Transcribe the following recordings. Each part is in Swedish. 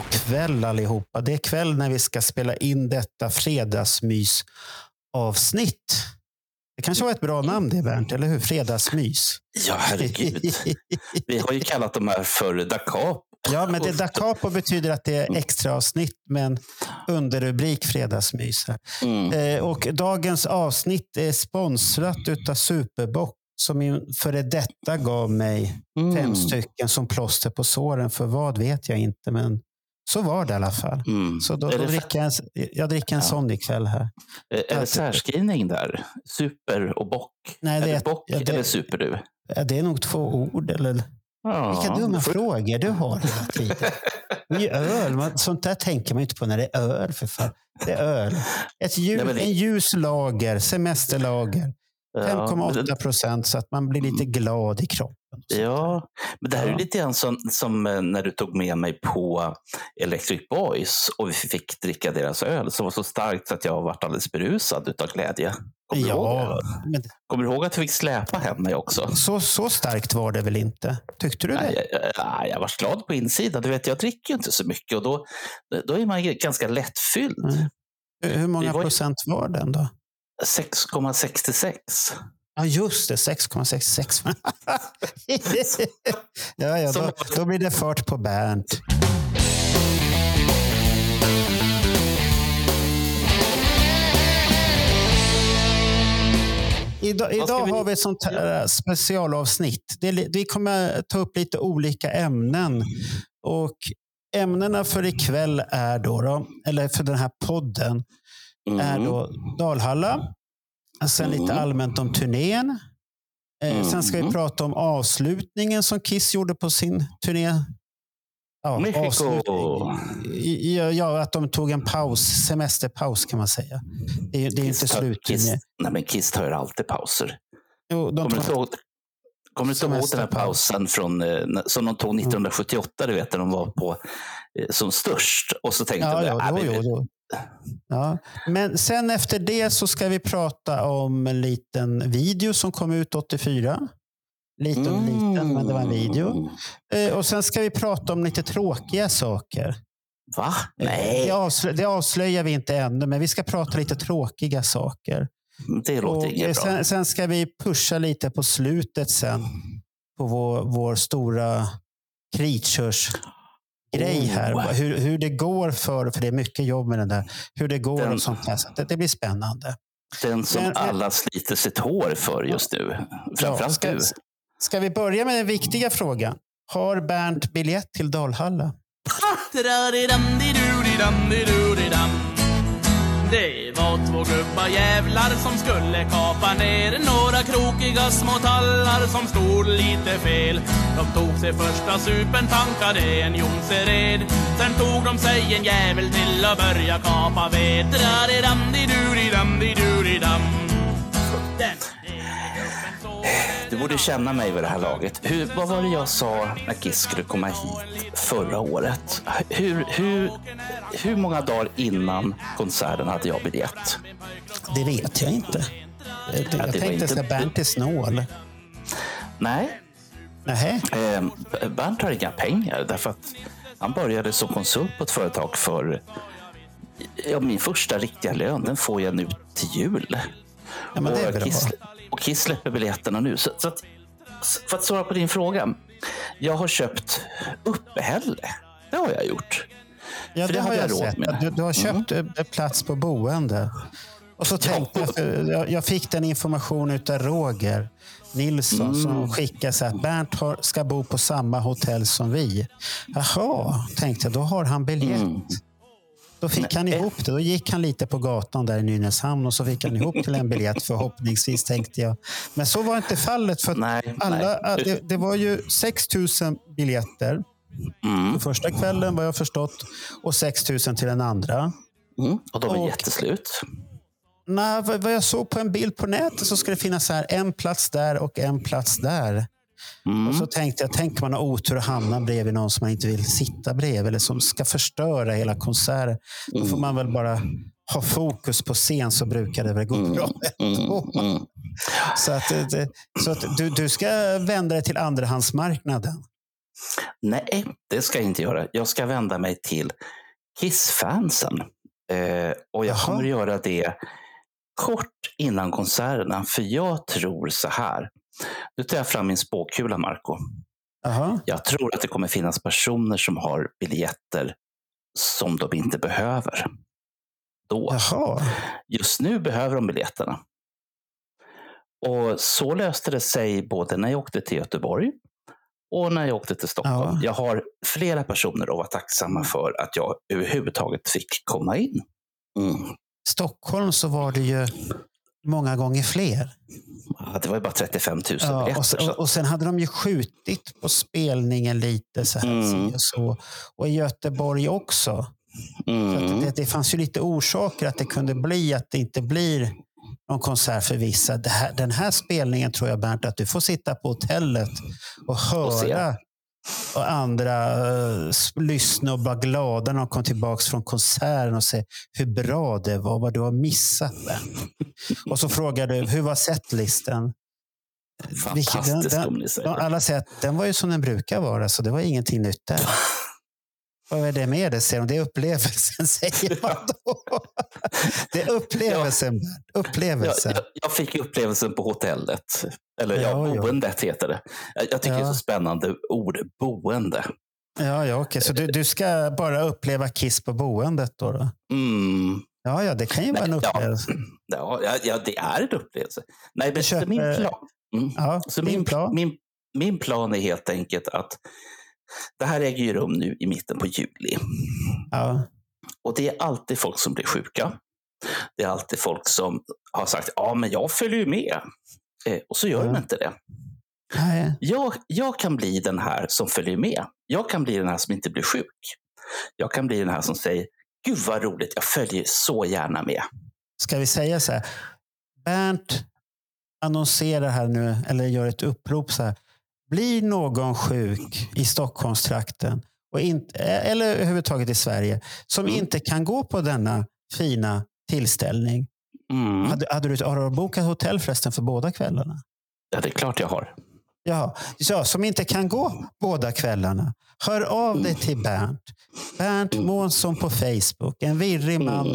God kväll allihopa. Det är kväll när vi ska spela in detta fredagsmys avsnitt. Det kanske var ett bra namn det Bernt, eller hur? Fredagsmys. Ja, herregud. Vi har ju kallat de här för Da Capo. Ja, men det da capo betyder att det är extra avsnitt med en underrubrik fredagsmys. Mm. Eh, och dagens avsnitt är sponsrat av Superbox som min före detta gav mig Mm. fem stycken som plåster på såren. För vad vet jag inte, men så var det i alla fall. Mm. Så då, då det dricker jag, en, jag dricker en Ja. sån ikväll här. Är det särskrivning där? Super och bock? Nej, är det det är- bock ja, det- eller super du? Ja, Det är nog två ord. Eller? Ja, Vilka dumma du får- frågor du har hela tiden. Det är öl. Man, sånt där tänker man inte på när det är öl. För fan. Det är öl. Ett ljus, det- En ljus lager, semesterlager. Ja, men 5,8 det- procent så att man blir lite glad i kroppen. Ja, men det här är lite grann som, som eh, när du tog med mig på Electric Boys och vi fick dricka deras öl som var så starkt så att jag varit alldeles berusad utav glädje. Kommer, du Ja, det? men Kommer du ihåg att vi fick släpa hem mig också? så, så starkt var det väl inte? Tyckte du det? Nej, jag, jag, var glad på insidan. Du vet, jag dricker ju inte så mycket och då, då är man ganska lättfylld. Mm. Hur- många var procent var den då? 6,66. Ja, just det. 6,66. ja, ja, då, då blir det fart på Bernt. Idag, idag vi- har vi ett sånt här specialavsnitt. Det är, li- vi kommer ta upp lite olika ämnen. Och ämnena för ikväll är då, då eller för den här podden, är Mm. då Dalhalla. Sen lite Mm. allmänt om turnén. Eh, Sen ska vi Mm. prata om avslutningen som Kiss gjorde på sin turné. Ja, avslut- Ja, ja, att de tog en paus, semesterpaus kan man säga. Det är, det är inte slutturné. Kiss, nej, men Kiss tar alltid pauser. Jo, de Kommer tog, kommer du inte ihåg den här pausen från, eh, som de tog 1978, du vet, när de var på, eh, som störst? Och så tänkte ja, de, ja, "Ah, jo, vi- jo. Ja. Men sen efter det så ska vi prata om en liten video som kom ut 84. Liten och liten, men det var en video. Mm. Eh, Och sen ska vi prata om lite tråkiga saker. Va? Eh, Nej, Det, avslö- det avslöjar vi inte ännu, men vi ska prata lite tråkiga saker. det låter Och inget bra. sen, sen ska vi pusha lite på slutet sen på vår, vår stora Creatures grej här. Oh. Hur, hur det går för, för det är mycket jobb med den där, hur det går Den- och sånt där. Så det, det blir spännande. Den som men- alla sliter sitt hår för just nu. Framförallt ska, du. ska vi börja med den viktiga frågan? Har Bernt biljett till Dalhalla? Det var två gubbar jävlar som skulle kapa ner några krokiga små tallar som stod lite fel. De tog sig första supen, tankade en Jonsered. Sen tog de sig en jävel till att börja kapa ved. Dra-di-dam-di-du-di-dam-di-du-di-dam. Den gubben såg du borde känna mig vid det här laget. Hur, vad var det jag sa när Kiss skulle komma hit förra året? Hur, hur, hur många dagar innan konserten hade jag biljett? Det vet jag inte. Jag, jag tänkte inte- att Bernt är snål. Nej, Nähä? eh, Bernt har inga pengar därför att han började som konsult på ett företag för ja, min första riktiga lön. Den får jag nu till jul. Ja, men det är bra. Kiss, och Kiss släpper biljetterna nu. Så, så att, för att svara på din fråga. Jag har köpt uppehälle. Det har jag gjort. Ja, För det det har jag jag sett. med. Du, du har köpt mm. plats på boende. Och så tänkte jag, jag, fick den information av Roger Nilsson Mm. som skickade så att Bernt har, ska bo på samma hotell som vi. Jaha, tänkte jag, då har han biljett. Mm. Då fick han ihop det. Då gick han lite på gatan där i Nynäshamn och så fick han ihop till en biljett förhoppningsvis tänkte jag. Men så var inte fallet. för Nej, alla, nej. Det, det var ju 6 000 biljetter Mm. För första kvällen vad jag förstått och 6 000 till den andra. Mm. Och de är Och- jätteslut. Nej, vad vad jag såg på en bild på nätet så ska det finnas så här en plats där och en plats där. Mm. Och så tänkte jag, tänk man har otur och hamnar bredvid någon som man inte vill sitta bredvid eller som ska förstöra hela konserten. Då får man väl bara ha fokus på scen så brukar det väl gå bra. ändå. Mm. Mm. Så, att, det- så att du, du ska vända dig till andrahandsmarknaden. Nej, det ska jag inte göra. Jag ska vända mig till Kiss-fansen. Eh, och jag Jaha. kommer att göra det kort innan konserterna. För jag tror så här. Nu tar jag fram min spåkula, Marco. Jaha. Jag tror att det kommer finnas personer som har biljetter som de inte behöver. Då. Jaha. Just nu behöver de biljetterna. Och så löste det sig både när jag åkte till Göteborg och när jag åkte till Stockholm. Ja. Jag har flera personer att vara tacksamma för att jag överhuvudtaget fick komma in. Mm. Stockholm så var det ju många gånger fler. Ja, Det var ju bara 35 000 Ja, biljetter. och, sen, och, sen hade de ju skjutit på spelningen lite så här. Mm. Och, så. och i Göteborg också. Så mm. det, det fanns ju lite orsaker att det kunde bli att det inte blir någon konsert för vissa. Här, den här spelningen tror jag Bernt att du får sitta på hotellet och höra och andra uh, lyssna och vara glada när de kom tillbaka från konserten och se hur bra det var, vad du har missat. Bernt. och så frågar du, hur var setlisten? Vilket- den- Fantastiskt den- om ni säger. Alla säger att den var ju som den brukar vara, så det var ingenting nytt där. Vad är det med det? säger de. Det är upplevelsen, säger man då. Det är upplevelsen, Bernt. Jag, Upplevelsen. jag, jag fick upplevelsen på hotellet. Eller ja, Ja, ja. boendet heter det. Jag, jag tycker det är Ja. så spännande ord, boende. Ja, ja, okej. Så du, du ska bara uppleva Kiss på boendet då? då? Mm. Ja, ja, det kan ju vara en Nej, ja. upplevelse. Ja, ja, ja, det är en upplevelse. Nej, men så min köper- plan, mm. Ja, så min, plan. min, min plan är helt enkelt att det här äger ju rum nu i mitten på juli. Ja. Och det är alltid folk som blir sjuka. Det är alltid folk som har sagt ja, men jag följer ju med. Eh, och så gör Ja. de inte det. Nej. Jag, jag kan bli den här som följer med. Jag kan bli den här som inte blir sjuk. Jag kan bli den här som säger Gud vad roligt, jag följer så gärna med. Ska vi säga så här? Bernt annonserar här nu, eller gör ett upprop så här. Blir någon sjuk i Stockholmstrakten, och inte, eller överhuvudtaget i Sverige, som Mm. inte kan gå på denna fina tillställning. Mm. Hade, hade du, har du bokat hotell förresten för båda kvällarna? Ja, det är klart jag har. Ja, ja, som inte kan gå båda kvällarna. Hör av dig till Bernt. Bernt Månsson på Facebook. En virrig man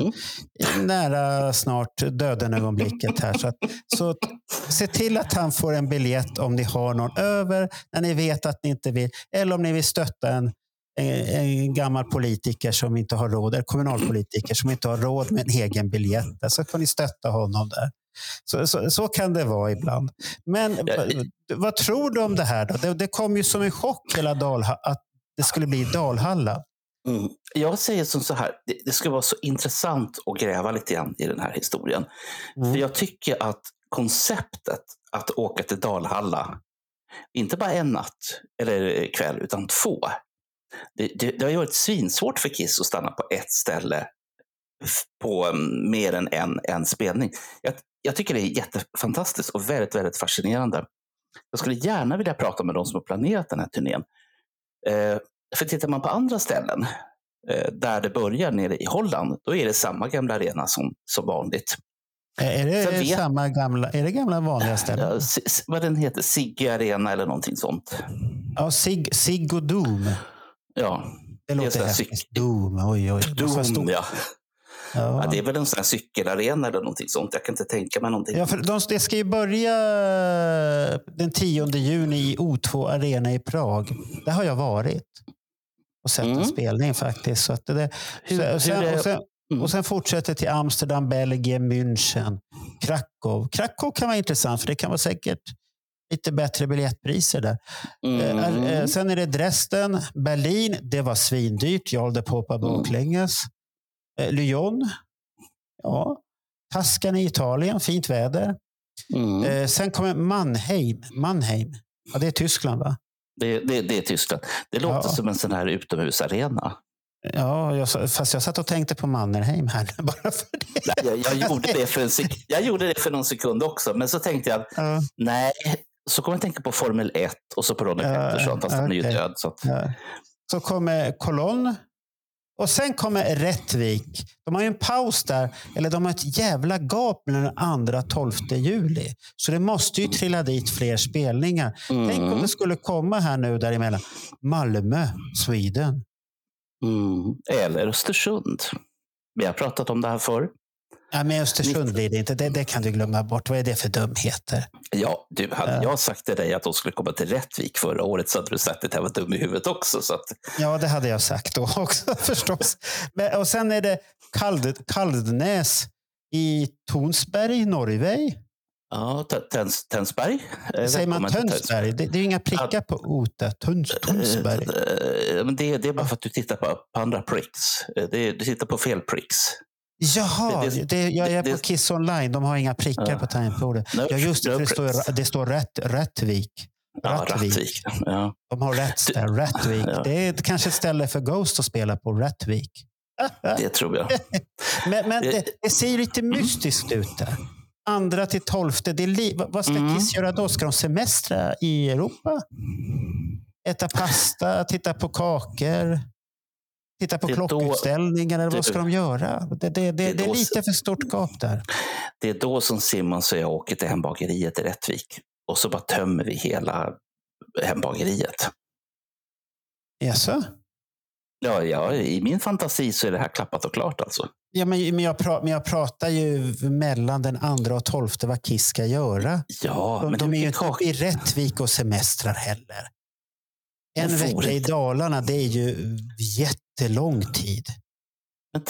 Mm. nära snart döden-ögonblicket här. Så, att, så se till att han får en biljett om ni har någon över, när ni vet att ni inte vill. Eller om ni vill stötta en, en, en gammal politiker som inte har råd, eller kommunalpolitiker som inte har råd med en egen biljett. Så kan ni stötta honom där. Så, så, så kan det vara ibland. Men vad, tror du om det här? Då? Det, det kom ju som en chock hela Dalha, att det skulle bli Dalhalla. Mm. Jag säger som så här, det, det skulle vara så intressant att gräva lite grann i den här historien. Mm. För jag tycker att konceptet att åka till Dalhalla, inte bara en natt eller kväll, utan två. Det, det, det har ju varit svinsvårt för Kiss att stanna på ett ställe på um, mer än en, en spelning. Jag, jag tycker det är jättefantastiskt och väldigt, väldigt fascinerande. Jag skulle gärna vilja prata med de som har planerat den här turnén. Eh, för tittar man på andra ställen, eh, där det börjar nere i Holland, då är det samma gamla arena som, som vanligt. Är det, vet- samma gamla, är det gamla vanliga ställen? Ja, vad den heter, Sigge Arena eller någonting sånt. Ja, Sig, Sig och Doom. Ja, Det är låter häftigt. Doom, oj, oj. Det Doom, ja. Ja. ja. Det är väl en sån här cykelarena eller någonting sånt. Jag kan inte tänka mig någonting. Ja, för de, det ska ju börja den 10 juni i O2 Arena i Prag. Där har jag varit och sett Mm. en spelning faktiskt. Så att det, Hur- och, sen, är- och, sen, Mm. och sen fortsätter till Amsterdam, Belgien, München, Krakow. Krakow kan vara intressant för det kan vara säkert lite bättre biljettpriser där. Mm. Eh, eh, Sen är det Dresden, Berlin. Det var svindyrt. Jag hållde på på baklänges. Eh, Lyon. Ja. Tuscany i Italien. Fint väder. Mm. Eh, sen kommer Mannheim. Mannheim. Ja, det är Tyskland va? Det, det, det är Tyskland. Det låter Ja. som en sån här utomhusarena. Ja, jag, fast jag satt och tänkte på Mannerheim här bara för det. Nej, Jag, jag, gjorde det för en sek- jag gjorde det för någon sekund också, men så tänkte jag, Ja, nej, så kommer jag tänka på Formel 1 och så på Ronny Ja, Pettersson, fast han är ju död. Så att, ja. Så kommer Kolonn. Och sen kommer Rättvik. De har ju en paus där, eller de har ett jävla gap mellan den andra och 12 juli. Så det måste ju trilla dit fler spelningar. Tänk om Mm. det skulle komma här nu däremellan. Malmö, Sweden. mm, eller Östersund. Vi har pratat om det här förr. Ja, men Östersund blir det inte. Det, det kan du glömma bort. Vad är det för dumheter? Ja, du, hade Ja. jag sagt till dig att de skulle komma till Rättvik förra året så hade du sagt att jag var dum i huvudet också. Så att, Ja, det hade jag sagt då också förstås. Men, och sen är det Kald, Kaldnäs i Tonsberg, Norge. ja, T- Tens, Tensberg. Eh, Säger man Tönsberg? Det, det är inga prickar på Ota. Töns. Eh, Men det, det är bara för att du tittar på, på andra pricks. Eh, Det du tittar på fel pricks. Jaha, det- det, det- jag är på Kiss Online. De har inga prickar Ja. på tangentbordet. No, Ja, just det. Det står, det står rätt, Rättvik. Ja, Rättvik. Rättvik. Ja. De har rätt där. Rättvik. Ja. Det är kanske ett ställe för Ghost att spela på. Rättvik. Det tror jag. Men, men Det- det, det ser lite mystiskt ut där. Andra till tolfte. Det li, vad- vad ska Mm. Kiss göra då? Ska de semestra i Europa? Äta pasta, titta på kakor? Titta på Det är då- klockutställningar? Eller vad ska de göra? Det, det, det, det är lite för stort gap där. Det är då som Simons och jag åker till hembageriet i Rättvik. Och så bara tömmer vi hela hembageriet. Jaså? Ja, ja, I min fantasi så är det här klappat och klart alltså. Ja, men, men, jag pra, men jag pratar ju mellan den andra och tolfte vad Kiss ska göra. Ja, De, men de är ju inte i Rättvik och semestrar heller. En vecka i Dalarna, det är ju jättelång tid.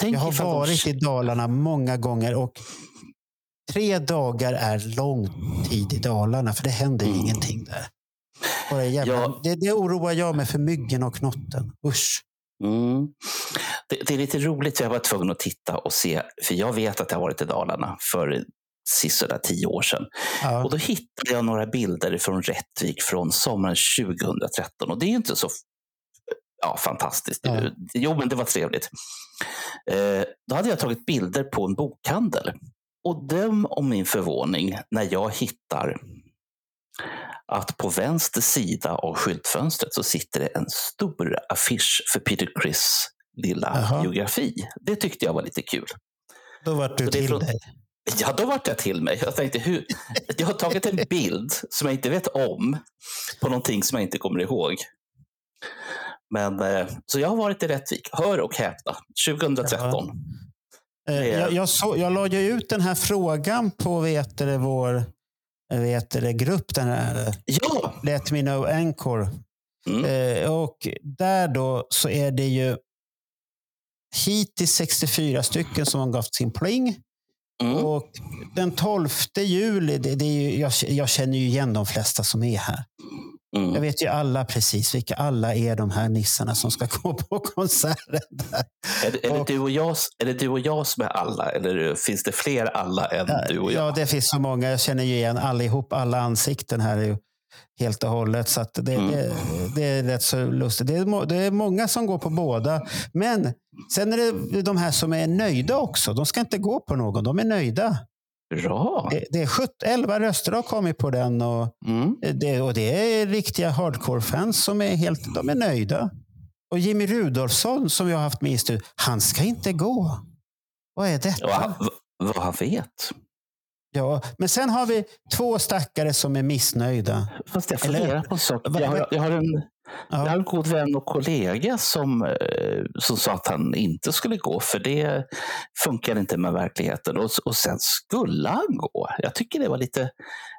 Jag har ifall de- varit i Dalarna många gånger och tre dagar är lång tid i Dalarna för det händer Mm. ingenting där. Jävla, Ja. det, det oroar jag mig för myggen och knotten. Usch. Mm. Det, det är lite roligt, för jag var tvungen att titta och se, för jag vet att jag har varit i Dalarna för sisådär tio år sedan. Ja. Och då hittade jag några bilder från Rättvik från sommaren 2013 och det är inte så ja, fantastiskt. Ja. Jo, men det var trevligt. Eh, då hade jag tagit bilder på en bokhandel. Och döm om min förvåning när jag hittar att på vänster sida av skyltfönstret så sitter det en stor affisch för Peter Criss lilla Jaha. biografi. Det tyckte jag var lite kul. Då vart du till från- dig. Ja, då vart jag till mig. Jag tänkte, hur? Jag har tagit en bild som jag inte vet om på någonting som jag inte kommer ihåg. Men, eh, så jag har varit i Rättvik. Hör och häpna. 2013. Eh, Det är- Jag, jag, så, jag la ju ut den här frågan på vet du, vår vet du, grupp, den här Ja! Let Me Know Anchor. Mm. Eh, och där då så är det ju hittills 64 stycken som har gått sin pling. Mm. Och den 12 juli, det, det är ju, jag, jag känner ju igen de flesta som är här. Jag Mm. vet ju alla precis vilka alla är de här nissarna som ska gå på konserten. Där. Är, det, är, det och- du och jag, är det du och jag som är alla? Eller finns det fler alla än du och jag? Ja, det finns så många. Jag känner ju igen allihop, alla ansikten här helt och hållet. Så det, Mm. det, det är rätt så lustigt. Det är, det är många som går på båda. Men sen är det de här som är nöjda också. De ska inte gå på någon, de är nöjda. Bra! Det, det är 17, 11 röster har kommit på den och Mm. det, och det är riktiga hardcore-fans som är helt de är nöjda. Och Jimmy Rudolfsson som jag har haft med i studion, han ska inte gå. Vad är detta? V- vad han vet. Ja, men sen har vi två stackare som är missnöjda. Fast jag Eller- funderar på en sak. Jag har, jag har en, Ja. Jag har en god vän och kollega som, eh, som sa att han inte skulle gå för det funkar inte med verkligheten. Och, och sen skulle han gå. Jag tycker det var lite,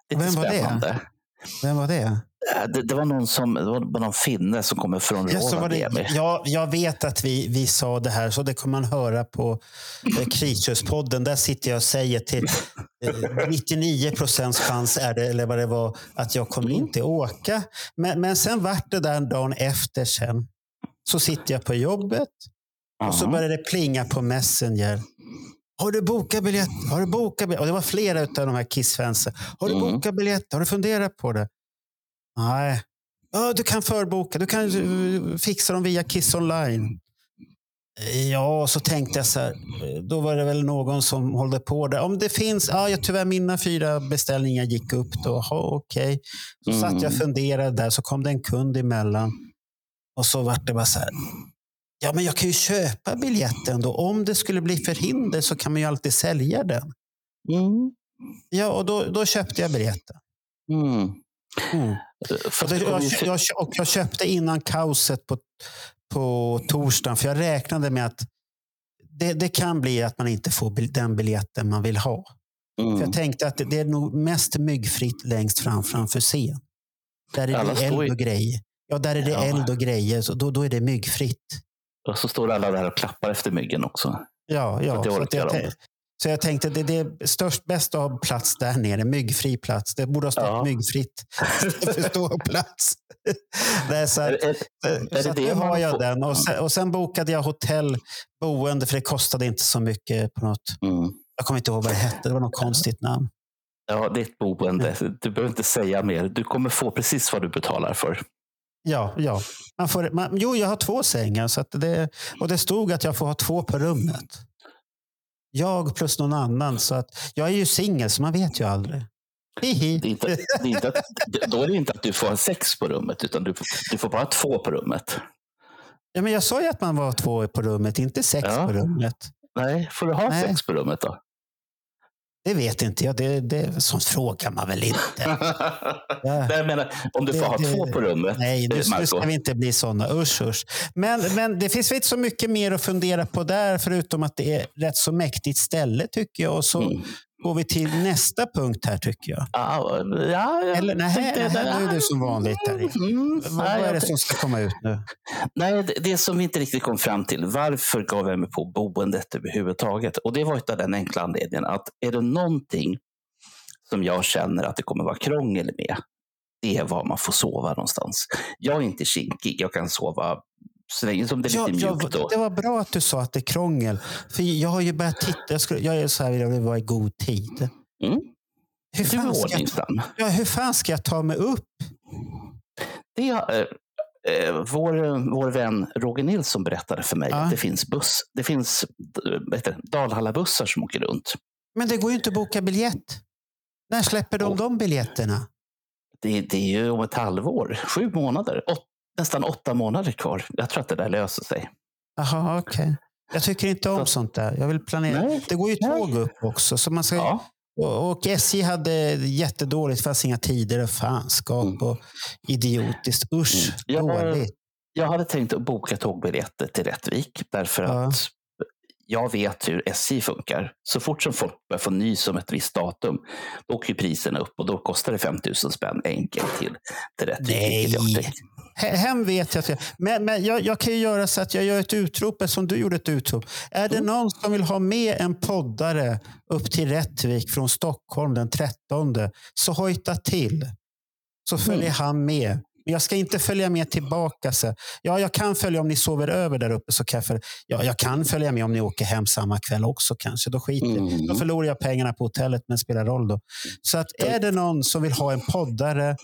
lite Vem var det? spännande. Vem var det? Eh, Det, det var någon som, det var någon finne som kommer från Ja, Rovaniemi. ja, jag vet att vi, vi sa det här, så det kommer man höra på eh, Kritiuspodden. Där sitter jag och säger till eh, 99 procents chans är det, eller vad det var, att jag kommer Mm. inte åka. Men, men sen vart det där dagen efter sen. Så sitter jag på jobbet och så Ja. började det plinga på Messenger. Har du bokat biljett? Har du bokat biljett? Och det var flera av de här Kiss-fansen. Har du Mm. bokat biljett? Har du funderat på det? Nej. Ja, du kan förboka. Du kan eh, fixa dem via Kiss online. Ja, så tänkte jag så här. Då var det väl någon som hållde på där. Om det finns, ja, jag, tyvärr mina fyra beställningar gick upp då. Jaha, okej. Så Mm. satt jag och funderade där, så kom det en kund emellan. Och så vart det bara så här. Ja, men jag kan ju köpa biljetten då. Om det skulle bli förhinder så kan man ju alltid sälja den. Mm. Ja, och då, då köpte jag biljetten. Mm. Mm. För Och, det, jag, jag, jag köpte innan kaoset på, på torsdagen, för jag räknade med att det, det kan bli att man inte får den biljetten man vill ha. För mm. jag tänkte att det, är nog mest myggfritt längst fram framför scen. Där är Alla det eld och grejer. Ja, där är det Ja. eld och grejer. Så då, då är det myggfritt. Och så står alla där och klappar efter myggen också. Ja, ja. att det Så, att jag, så jag tänkte det, det är störst, bäst att ha plats där nere. Myggfri plats. Det borde ha stått Ja. myggfritt ståplats. Nej, så att, Är, är, Så, är det det har jag den. Och sen, och sen bokade jag hotell, boende, för det kostade inte så mycket på något. mm. Jag kommer inte ihåg vad det hette. Det var något konstigt namn. Ja, ditt boende. Du behöver inte säga mer. Du kommer få precis vad du betalar för. Ja, ja. Man får, man, jo, jag har två sängar. Så det, och det stod att jag får ha två på rummet. Jag plus någon annan. Så att, jag är ju singel, så man vet ju aldrig. Hihi. Det är inte, det är inte att, då är det inte att du får ha sex på rummet, utan du, du får bara två på rummet. Ja, men jag sa ju att man var två på rummet, inte sex Ja. på rummet. Nej, får du ha Nej. sex på rummet då? Det vet inte jag. Det, det, sånt frågar man väl inte. Ja. Jag menar, om du får Det- ha det- två på rummet, Nej, nu, ska vi inte bli sådana. Usch, usch. Men, men det finns väl inte så mycket mer att fundera på där, förutom att det är rätt så mäktigt ställe tycker jag. Och så Mm. Går vi till nästa punkt här tycker jag. Ja, ja, jag Eller nej, tänkte- nej, nu är det som vanligt. Där. Mm, Vad, nej, vad är det som ska komma ut nu? Nej, det, det som vi inte riktigt kom fram till. Varför gav jag mig på boendet överhuvudtaget? Och det var av den enkla anledningen att är det någonting som jag känner att det kommer vara krångel med, det är var man får sova någonstans. Jag är inte kinkig, jag kan sova så länge som det är lite ja, mjukt. då. det var bra att du sa att det är krångel. För jag har ju börjat titta. Jag, skulle, jag är så här, jag vill vara i god tid. Mm. Hur är fan, ska jag, ja, hur fan ska jag ta mig upp? Det, eh, eh, vår, vår vän Roger Nilsson berättade för mig Ja. att det finns buss. Det finns eh, Dalhalla-bussar som åker runt. Men det går ju inte att boka biljett. När släpper de Oh. de biljetterna? Det, det är ju om ett halvår, sju månader, åt, nästan åtta månader kvar. Jag tror att det där löser sig. Jaha, okej. Jag tycker inte om Så- sånt där. Jag vill planera. Nej, Det går ju nej. tåg upp också. Så man ska, Ja. och, SJ hade jättedåligt. Det fanns inga tider och fanskap Mm. och idiotiskt. Usch, Mm. Jag dåligt. Jag hade tänkt att boka tågbiljetter till Rättvik därför Ja. att jag vet hur SJ funkar. Så fort som folk börjar få nys om ett visst datum, då åker priserna upp och då kostar det 5 000 spänn enkelt till, till Rättvik. Nej. Hem vet jag att jag... Men, men jag, jag kan ju göra så att jag gör ett utrop som du gjorde ett utrop. Är Mm. det någon som vill ha med en poddare upp till Rättvik från Stockholm den 13 så hojta till. Så följer Mm. han med. Men jag ska inte följa med tillbaka. Så. Ja, jag kan följa om ni sover över där uppe. Så kan jag, följa. Ja, jag kan följa med om ni åker hem samma kväll också kanske. Då skiter. Mm. Då förlorar jag pengarna på hotellet, men spelar roll då. Så att är det någon som vill ha en poddare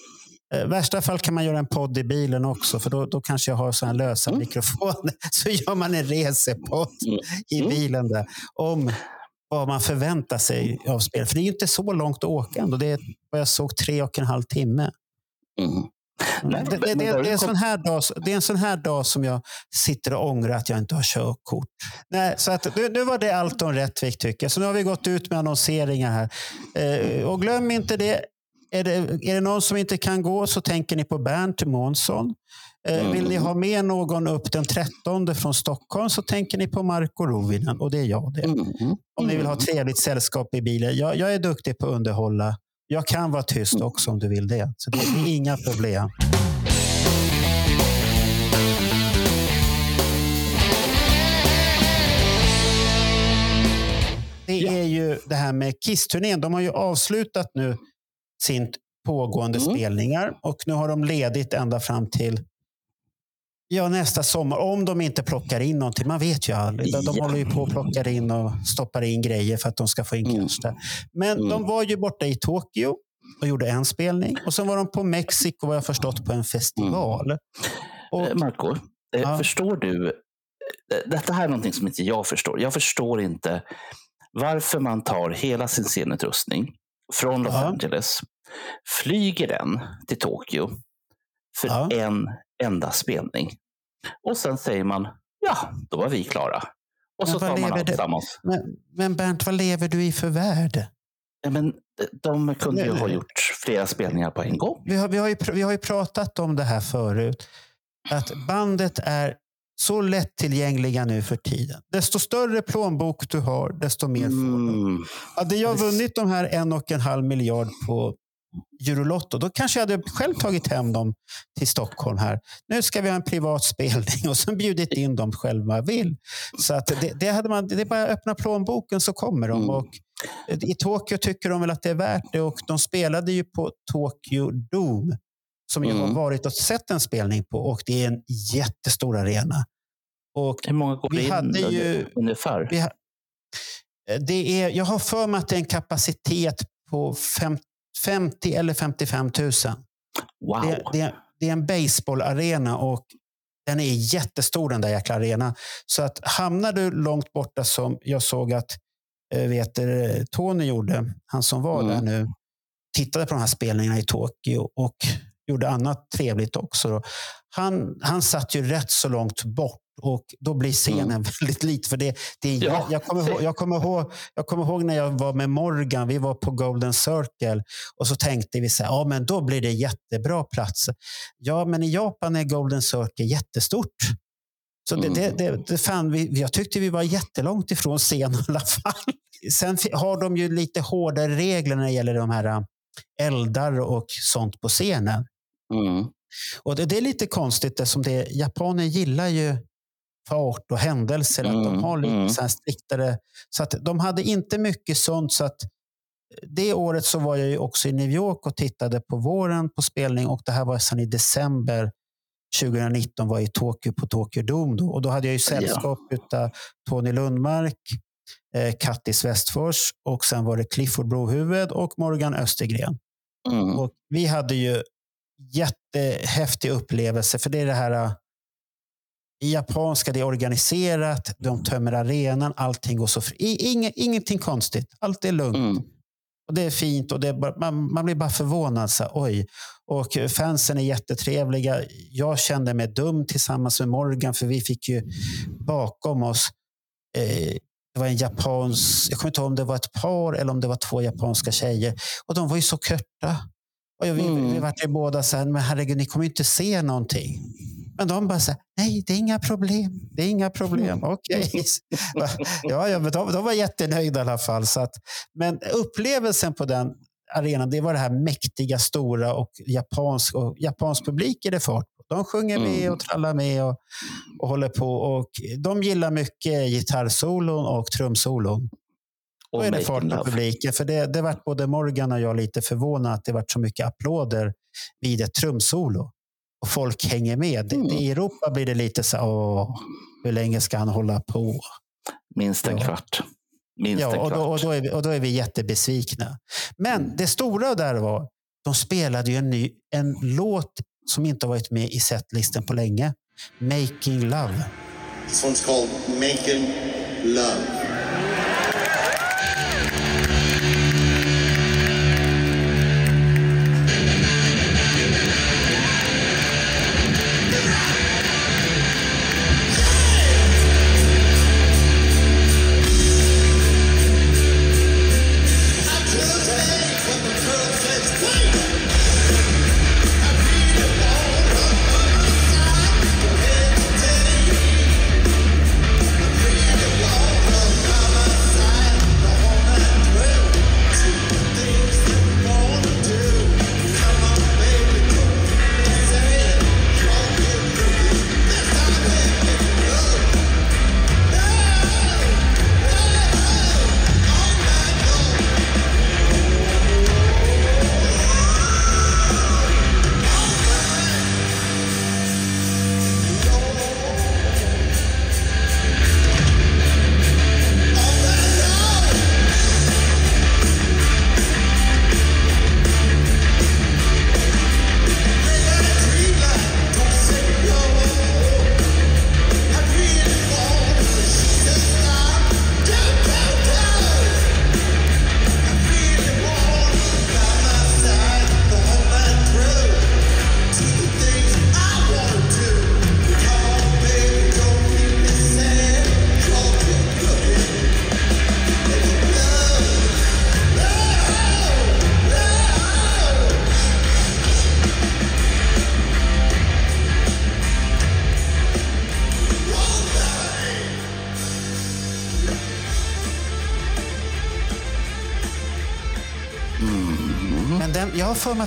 i värsta fall kan man göra en podd i bilen också, för då, då kanske jag har såna här lösa Mm. mikrofoner. Så gör man en resepodd Mm. i Mm. bilen där om vad man förväntar sig av spel. För det är inte så långt att åka ändå. Det är vad jag såg tre och en halv timme. Mm. Det, är en sån här dag, det är en sån här dag som jag sitter och ångrar att jag inte har körkort. Nej, så att, nu, nu var det allt om Rättvik tycker jag. Så nu har vi gått ut med annonseringar här. Eh, och glöm inte det. Är, det. är det någon som inte kan gå så tänker ni på Bernt Månsson. Eh, Vill ni ha med någon upp den 13 från Stockholm så tänker ni på Marko Rovinen och det är jag det. Mm. Om ni vill ha trevligt sällskap i bilen. Jag, jag är duktig på att underhålla. Jag kan vara tyst också om du vill det. Så det är inga problem. Det är ju det här med Kiss-turnén. De har ju avslutat nu sin pågående Mm. spelningar och nu har de ledigt ända fram till ja, nästa sommar. Om de inte plockar in någonting. Man vet ju aldrig. De, de Ja. håller ju på och plockar in och stoppar in grejer för att de ska få in Mm. där. Men Mm. de var ju borta i Tokyo och gjorde en spelning. Och sen var de på Mexiko, vad jag förstått, på en festival. Och, Eh, Marco, eh, Ja. förstår du? eh, Detta här är någonting som inte jag förstår. Jag förstår inte varför man tar hela sin scenutrustning från Los Ja. Angeles, flyger den till Tokyo för Ja. en enda spelning. Och sen säger man, ja, då var vi klara. Och Men så tar man allt tillsammans. men, men Bernt, vad lever du i för värld? Men eh, de kunde ju ha gjort flera spelningar på en gång. Vi har, vi, har ju, vi har ju pratat om det här förut. Att bandet är så lättillgängliga nu för tiden. Desto större plånbok du har, desto mer får du. Mm. Hade jag Precis. vunnit de här en och en halv miljard på Eurolotto, då kanske jag hade själv tagit hem dem till Stockholm här. Nu ska vi ha en privat spelning och sen bjudit in dem själva vill. Så att det, det, hade man, det är bara att öppna plånboken så kommer de. Mm. Och I Tokyo tycker de väl att det är värt det och de spelade ju på Tokyo Dome som jag har Mm. varit och sett en spelning på och det är en jättestor arena. Och Hur många går Vi in hade ju- ungefär? vi ha, det är, jag har för mig att det är en kapacitet på fem, 50 eller 55 000. Wow. Det, det, det är en baseballarena och den är jättestor den där jäkla arenan. Så att hamnar du långt borta som jag såg att eh, vet, Tony gjorde, han som var Mm. där nu, tittade på de här spelningarna i Tokyo och gjorde annat trevligt också. Han, han satt ju rätt så långt bort och då blir scenen väldigt liten. För det, det Mm. Ja. jag, kommer ihåg, jag, kommer ihåg, jag kommer ihåg när jag var med Morgan, vi var på Golden Circle och så tänkte vi så här, ja men då blir det jättebra platser. Ja, men i Japan är Golden Circle jättestort. Så det, Mm. det, det, det fan, vi, jag tyckte vi var jättelångt ifrån scenen i alla fall. Sen har de ju lite hårdare regler när det gäller de här ä, eldar och sånt på scenen. Mm. Och det, det är lite konstigt eftersom det, japaner gillar ju fart och händelser. Att de Mm, har lite mm. så striktare. Så att de hade inte mycket sånt. Så att det året så var jag också i New York och tittade på våren på spelning och det här var sedan i december 2019 var jag i Tokyo på Tokyo Dome. Då. Och då hade jag ju sällskap av Tony Lundmark, eh, Kattis Westfors och sen var det Clifford Brohuvud och Morgan Östergren. Mm. Och vi hade ju jättehäftig upplevelse för det är det här äh, i japanska, det är organiserat, de tömmer arenan, allting går så fri. Inge, ingenting konstigt, allt är lugnt. Mm. Och det är fint och det är bara, man, man blir bara förvånad. Så, oj. Och fansen är jättetrevliga. Jag kände mig dum tillsammans med Morgan för vi fick ju bakom oss eh, det var en japans, jag kommer inte ihåg om det var ett par eller om det var två japanska tjejer. Och de var ju så korta. Och jag, vi, Mm. vi vart ju båda så här, men herregud, ni kommer ju inte se någonting. Men de bara så här, nej, det är inga problem. Det är inga problem. Okej. ja, ja, men de, de var jättenöjda i alla fall. Så att, men upplevelsen på den arenan, det var det här mäktiga, stora och japansk, och japansk publik är det fart. De sjunger med Mm. och trallar med och, och håller på. Och de gillar mycket gitarrsolon och trumsolon. Då Och är det fart på publiken. För det, det vart både Morgan och jag lite förvånade att det vart så mycket applåder vid ett trumsolo. Och folk hänger med. Mm. I Europa blir det lite så åh, hur länge ska han hålla på? Minst en Ja. kvart. Minst Ja, en och, kvart. då, och, då är vi, och då är vi jättebesvikna. Men det stora där var, de spelade ju en, ny, en låt som inte har varit med i setlisten på länge. Making Love. This one's called Making. Love.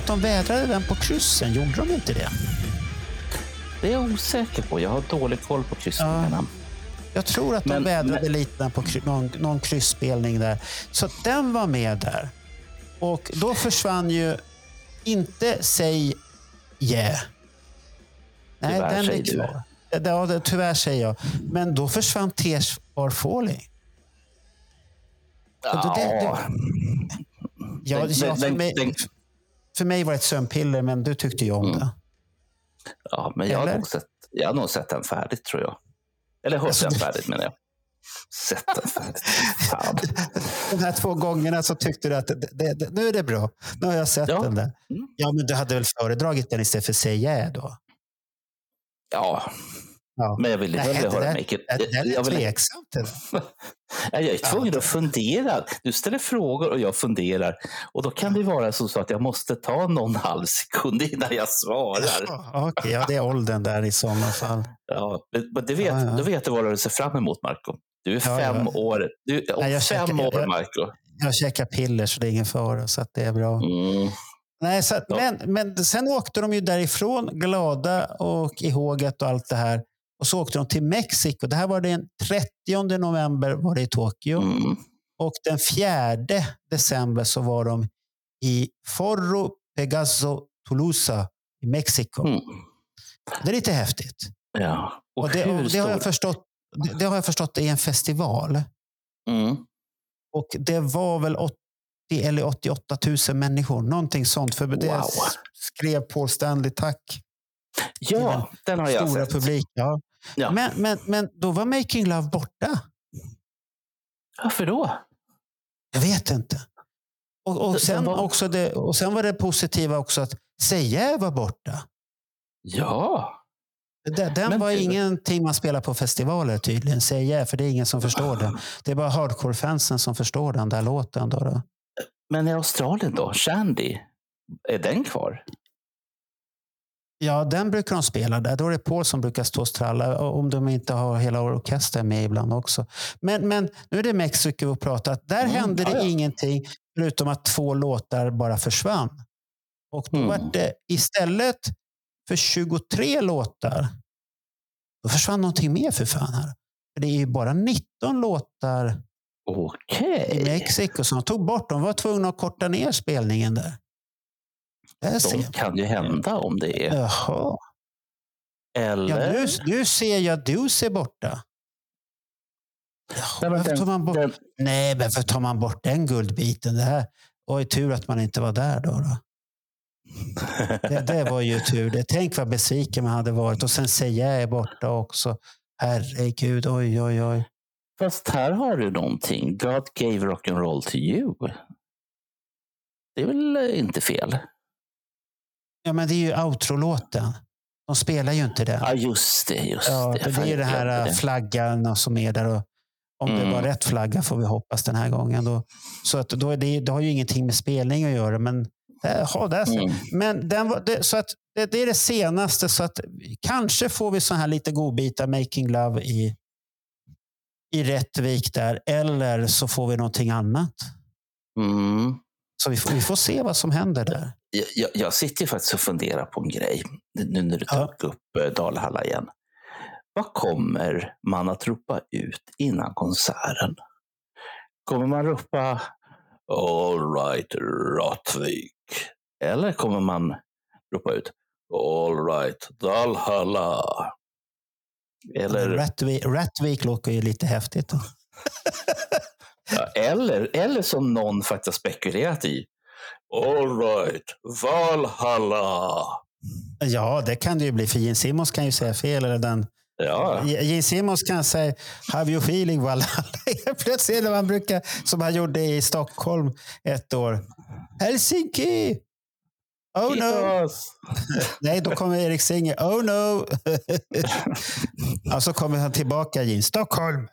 Att de vädrade den på kryssen. Gjorde de inte det? Det är jag osäker på. Jag har dålig koll på kryssningarna. Jag tror att de Men- vädrade men- lite på kry- någon, någon kryssspelning där. Så den var med där. Och då försvann ju inte Say Yeah. Nej, Tyvärr, den är kvar. Ja, det, tyvärr säger jag. Men då försvann Tears are falling. Ja, det- det- Ja, Den- ja, den- för, mig, den- för mig var det ett sömnpiller, men du tyckte ju om Mm. det. ja, men jag har, nog sett, jag har nog sett den färdigt tror jag. Eller hört Alltså, den färdigt menar jag. Sett den färdigt. Fan. De här två gångerna så tyckte du att det, det, det, nu är det bra. Nu har jag sett Ja. den där. Mm. Ja, men du hade väl föredragit den istället för Say Yeah då? Ja, Ja. men jag ville Nej, hellre det höra Make It. Jag, är jag, ville, tveksam till jag är tvungen Ja. att fundera. Du ställer frågor och jag funderar. Och då kan det vara så att jag måste ta någon halv sekund innan jag svarar. Ja, Okej, ja, det är åldern där i sådana fall. Ja, men det vet, Ja, ja. Då vet du vad du har att se fram emot, Marco. Du är fem år. Du, om Nej, jag fem käkar- år, Marco. Jag käkar piller så det är ingen fara, så det är bra. Mm. Nej, så men, men sen åkte de ju därifrån glada och i håget och allt det här. Och så åkte de till Mexiko. Det här var den 30 november var det i Tokyo. Mm. Och den 4 december så var de i Forro Pegaso Tolosa i Mexiko. Mm. Det är lite häftigt. Ja. Och, Och det, och det, har jag förstått, det, det har jag förstått är en festival. Mm. Och det var väl 80 eller 88 000 människor. Någonting sånt. För det Wow. skrev Paul Stanley tack. Ja, den har jag Stora sett. publik. Ja. Ja. Men, men, men då var Making Love borta. Varför då? Jag vet inte. Och, och, sen, var- också det, och sen var det positiva också att Seje var borta. Ja. Den, den Men- var ingenting man spelar på festivaler tydligen, Seje, för det är ingen som förstår den. Det är bara hardcore-fansen som förstår den där låten. Då, då. Men i Australien då? Shandy? Är den kvar? Ja, den brukar de spela där. Då är det Paul som brukar stå och tralla, och om de inte har hela orkestern med ibland också. Men, men nu är det Mexiko vi pratar. Där Mm, hände det ja, ja. ingenting, förutom att två låtar bara försvann. Och då Mm. var det istället för 23 låtar, då försvann någonting mer för fan här. För det är ju bara 19 låtar i Okej. Mexiko som de tog bort. De var tvungna att korta ner spelningen där. De jag. kan ju hända om det är. Jaha. Eller? Ja, nu, nu ser jag Deuce är borta. Nej, varför tar man bort? den, Nej, men varför tar man bort den guldbiten? Det här ju tur att man inte var där då. då. Det, det var ju tur. Det. Tänk vad besviken man hade varit. Och sen Seja är borta också. Herregud, oj, oj, oj. Fast här har du någonting. God gave rock'n'roll to you. Det är väl inte fel? Ja, men det är ju outro-låten. De spelar ju inte den. Ja, just det. Just Ja, det. det, är ju den här glömde äh, det. flaggan som är där. Och om det Mm. var rätt flagga får vi hoppas den här gången. Då. Så att då är det, det har ju ingenting med spelning att göra. Men det, ja, där ser. Mm. Men den var, det, så att det, det är det senaste. Så att kanske får vi så här lite godbitar Making Love i, i Rättvik där. Eller så får vi någonting annat. Mm. Så vi får, vi får se vad som händer där. Jag, jag, sitter faktiskt och funderar på en grej. Nu när du Ja. tog upp eh, Dalhalla igen. Vad kommer man att ropa ut innan konserten? Kommer man ropa All right, Rättvik? Eller kommer man ropa ut All right, Dalhalla? Eller, Rättvik, Rättvik låter ju lite häftigt. Eller, eller som någon faktiskt har spekulerat i. All right, Valhalla. Ja, det kan det ju bli. För Gene Simmons kan ju säga fel. Eller den Ja, Gene Simmons kan säga Have you feeling Valhalla? Plötsligt när man brukar, som han gjorde i Stockholm ett år. Helsinki! Oh no! Yes. Nej, då kommer Erik Singer. Oh no! och så kommer han tillbaka Gene. Stockholm!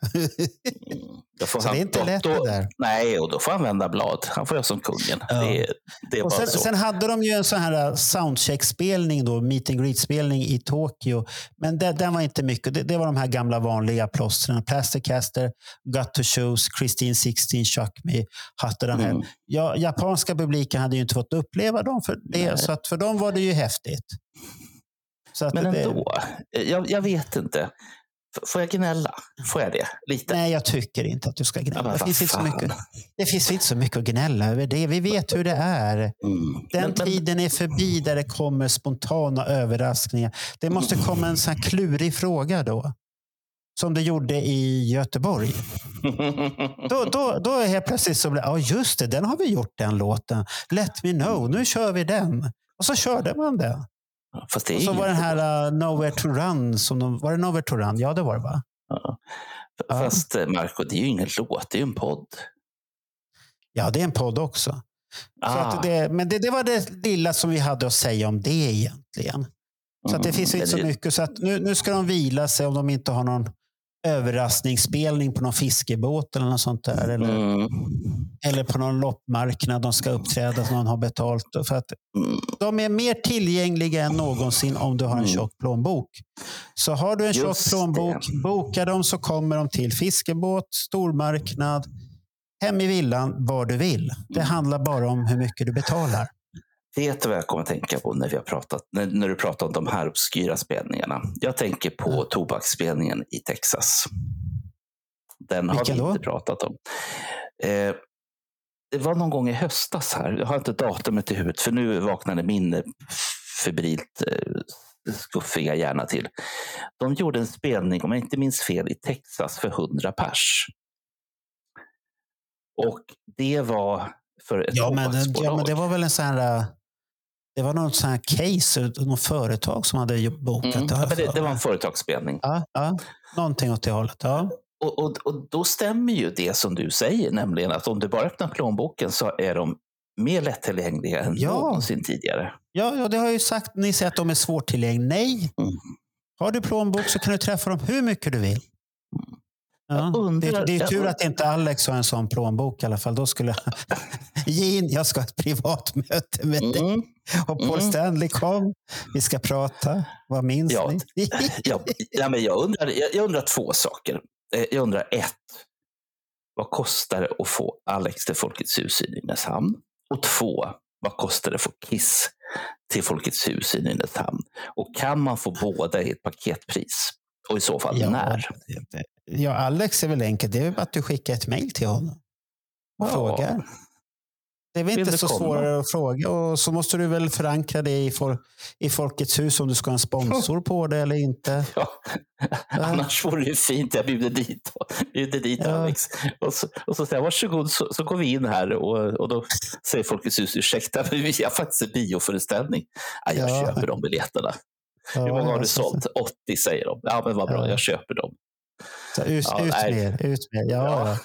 Då får Så det är inte då, lätt då, det där. Nej, och då får han vända blad. Han får göra som kungen. Ja. Det, det Och sen, sen hade de ju en sån här uh, soundcheck-spelning, då, meet and greet-spelning i Tokyo. Men det, den var inte mycket. Det, det var de här gamla vanliga plåstren. Plastercaster, Got to Shoes, Christine 16, Chuck Me, här. Mm. Ja, japanska publiken hade ju inte fått uppleva dem för det, Nej. så att för dem var det ju häftigt. Men det, ändå, jag, jag vet inte. Får jag gnälla? Får jag det? Lite? Nej, jag tycker inte att du ska Ja, gnälla. men Det finns, inte så mycket, det finns inte så mycket att gnälla över det. Vi vet hur det är. Mm. Den Men- men- tiden är förbi där det kommer spontana överraskningar. Det måste komma en sån klurig fråga då. Som det gjorde i Göteborg. Då, då, då är helt plötsligt så blir ja just det, den har vi gjort den låten. Let me know, nu kör vi den. Och så körde man den. Fast det Och så var den här uh, Nowhere to Run, som de, var det Nowhere to Run? Ja, det var det va? Ja. Ja. Fast eh, Marco, det är ju ingen låt, det är ju en podd. Ja, det är en podd också. Så Ah, att det, men det, det var det lilla som vi hade att säga om det egentligen. Så att det mm, finns inte men så det- mycket. Så att nu, nu ska de vila sig om de inte har någon överraskningsspelning på någon fiskebåt eller något sånt där. Eller, Mm, eller på någon loppmarknad de ska uppträda som någon har betalt. För att de är mer tillgängliga än någonsin om du har en Mm. tjock plånbok. Så har du en tjock Just plånbok, boka dem så kommer de till fiskebåt, stormarknad, hem i villan, var du vill. Det Mm. handlar bara om hur mycket du betalar. Vet du vad jag kommer att tänka på när, vi har pratat, när, när du pratar om de här obskyra spelningarna? Jag tänker på tobaksspelningen i Texas. Den har Vilken vi då? inte pratat om. Eh, det var någon gång i höstas här, jag har inte datumet i huvudet för nu vaknade min febrilt eh, skuffiga hjärna till. De gjorde en spelning, om jag inte minns fel, i Texas för 100 pers. Och det var för ett Ja men, ja, men det var väl en sån här... Det var något sån här case, något företag som hade bokat Mm. det. Ja, det, det var en företagsspelning. Ja, ja, någonting åt det hållet. Ja. Och, och, och då stämmer ju det som du säger, nämligen att om du bara öppnar plånboken så är de mer lättillgängliga än Ja. någonsin tidigare. Ja, ja, det har jag ju sagt. Ni säger att de är svårtillgängliga. Nej. Mm. Har du plånbok så kan du träffa dem hur mycket du vill. Ja. Jag undrar- det, det är jag tur att inte Alex har en sån plånbok i alla fall. Då skulle ge in. Jag ska ha ett privat möte med dig. Mm. Och Paul Mm. Stanley kom. Vi ska prata. Vad minns Ja, ni? Ja, ja, men jag, undrar, jag, jag undrar två saker. Eh, Jag undrar ett, vad kostar det att få Alex till Folkets hus i Nynäshamn? Och två, vad kostar det att få Kiss till Folkets hus i Nynäshamn? Och kan man få båda i ett paketpris? Och i så fall Ja. när? Ja, Alex är väl enkelt. Det är bara att du skickar ett mejl till honom. Och Ja. frågar. Det är väl inte så komma? svårare att fråga. Och så måste du väl förankra det i, for, i Folkets hus om du ska ha en sponsor på det eller inte. Ja. Annars vore det fint. Jag bjuder dit, bjuder dit Ja. Alex. Och så, och så säger jag, varsågod, så, så går vi in här. Och, och då säger Folkets hus, ursäkta, men vi har faktiskt en bioföreställning. Ja, jag Ja. köper de biljetterna. Hur många har du så- sålt? 80 säger de. Ja, men vad bra, Ja. jag köper dem. Så ut, Ja, ut med, ut med. Ja,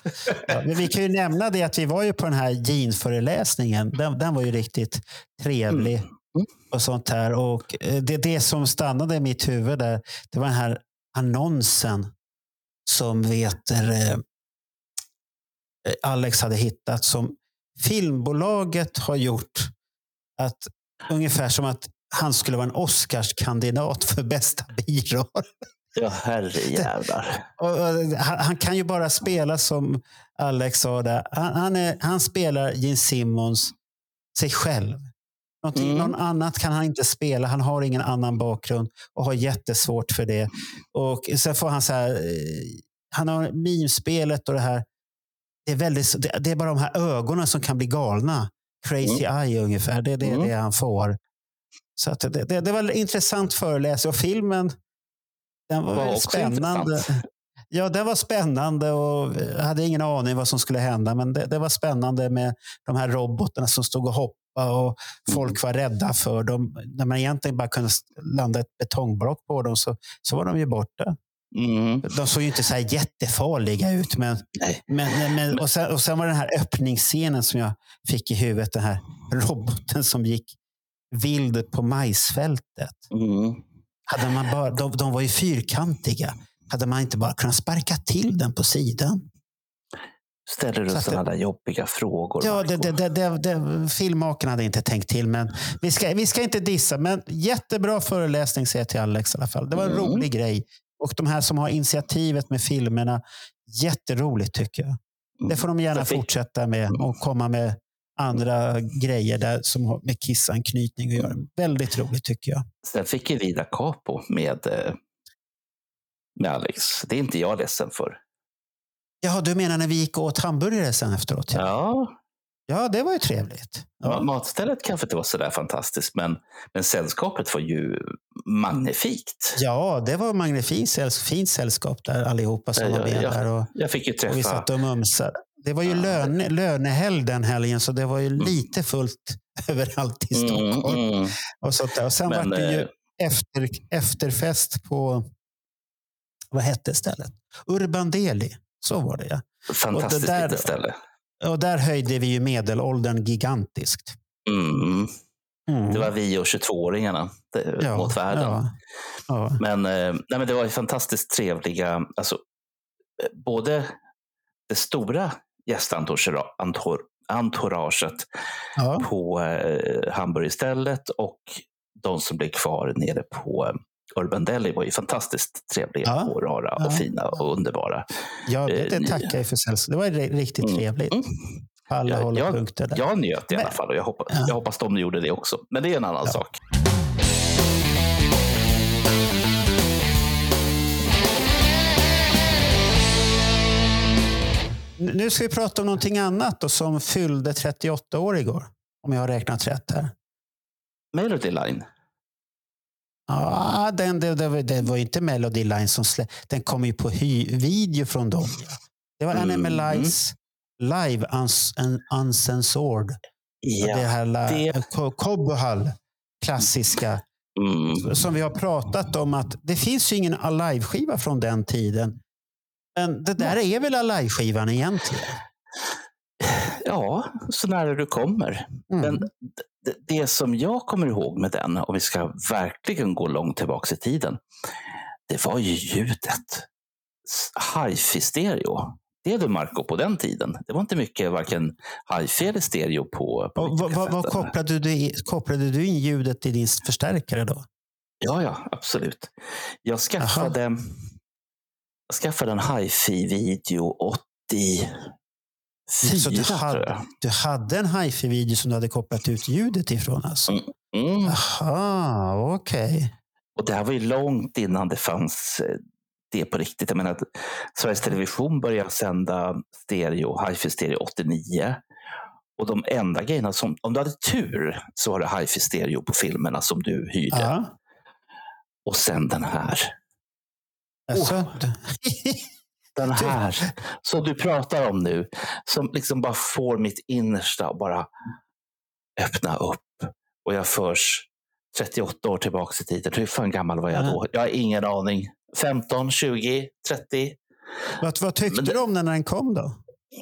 ja. Men vi kan ju nämna det att vi var ju på den här jeansföreläsningen. Den, den var ju riktigt trevlig. Mm. och sånt här. Och eh, det, det som stannade i mitt huvud där, det var den här annonsen som vet, eh, Alex hade hittat som filmbolaget har gjort. Att, ungefär som att han skulle vara en Oscarskandidat för bästa biroll. Ja, herrejävlar. Han, han kan ju bara spela som Alex sa där. Han, han, är, han spelar Gene Simmons sig själv. Mm. Någon annat kan han inte spela. Han har ingen annan bakgrund och har jättesvårt för det. Och sen får han så här, eh, han har mimspelet och det här. Det är, väldigt, det, är bara de här ögonen som kan bli galna. Crazy eye ungefär. Det är det, Mm. det han får. Så det, det, det var en intressant föreläsning. Och filmen den var, Var spännande. intressant. Ja, den var spännande och jag hade ingen aning vad som skulle hända. Men det, det var spännande med de här robotarna som stod och hoppade och folk var rädda för dem. När man egentligen bara kunde landa ett betongblock på dem så, så var de ju borta. Mm. De såg ju inte så här jättefarliga ut. Men, men, men, och, sen, och sen var det den här öppningsscenen som jag fick i huvudet. Den här roboten som gick vild på majsfältet. Mm. Hade man bara, de, de var ju fyrkantiga. Hade man inte bara kunnat sparka till den på sidan? ställer du sådana där jobbiga frågor. Ja, det, det, det, det, filmmakarna hade inte tänkt till, men vi ska, vi ska inte dissa. Men jättebra föreläsning säger jag till Alex i alla fall. Det var en Mm. rolig grej. Och de här som har initiativet med filmerna, jätteroligt tycker jag. Det får de gärna fick- fortsätta med och komma med andra grejer där som har med kissanknytning att göra. Väldigt roligt tycker jag. Sen fick ju vi da capo med, eh, med Alex. Det är inte jag ledsen för. Jaha, du menar när vi gick och åt hamburgare sen efteråt? Ja, Ja, det var ju trevligt. Ja. matstället kanske inte var så där fantastiskt, men, men sällskapet var ju magnifikt. Ja, det var magnifikt sällskap, fint sällskap där allihopa som Ja, var med ja, ja. där. Och, Jag fick ju och vi träffa satt och mumsade. Det var ju löne, lönehelg den helgen, så det var ju lite fullt överallt i Stockholm. Mm, mm. Och, sånt där. och sen Men, var det ju eh, efter, efterfest på, vad hette stället? Urban Deli. Så var det ja. Fantastiskt där- litet ställe. Och där höjde vi ju medelåldern gigantiskt. Mm. Mm. Det var vi och 22-åringarna det- Ja, mot världen. Ja, ja. Men, eh, nej, men det var ju fantastiskt trevliga, alltså, eh, både det stora gästentouraget ja. på eh, hamburgerstället och de som blev kvar nere på eh, Urban Deli var ju fantastiskt trevliga Ja. och rara Ja. och fina och underbara. ja det, Eh, tackar jag för. Det var ri- riktigt Mm. trevligt. Mm. På alla Ja, håll och jag- punkter. Där. Jag njöt i alla fall och jag hoppas, Ja. jag hoppas de gjorde det också. Men det är en annan sak. Nu ska vi prata om någonting annat då, som fyllde 38 år igår. Om jag har räknat rätt här. Melody Line. Ja, den, det, det, var- det var inte Melody Line som slä, Den kom ju på hy, video från dem. Det var Mm. NMLI's live uns, un, uncensored. Det Ja. här la, det- Ko- Kobohall, klassiska. Mm. Som vi har pratat om att det finns ju ingen live-skiva från den tiden. Men det där är väl live-skivan egentligen? Ja, så nära du kommer. Mm. Men det, det som jag kommer ihåg med den, om vi ska verkligen gå långt tillbaka i tiden, det var ju ljudet. S- Hi-fi-stereo. Det du Marco på den tiden. Det var inte mycket varken hi-fi eller stereo på, på vad, vad videokassetten. kopplade, du, kopplade du in ljudet i din förstärkare då? Ja, ja, absolut. Jag skaffade, jag skaffade en hi-fi-video 84, Så du hade, du hade en hifi-video som du hade kopplat ut ljudet ifrån alltså? Mm. Jaha, okej. Och det här var ju långt innan det fanns eh, det på riktigt. Jag menar, att Sveriges Television började sända stereo, hifi stereo 89. Och de enda grejerna som, om du hade tur, så var det hifi stereo på filmerna som du hyrde. Ja. Och sen den här. Du- Den här som du pratar om nu. Som liksom bara får mitt innersta att bara öppna upp. Och jag förs 38 år tillbaka i tiden. Hur fan gammal var jag då? Jag har ingen aning. 15, 20, 30? vad, vad tyckte det- du om den när den kom då?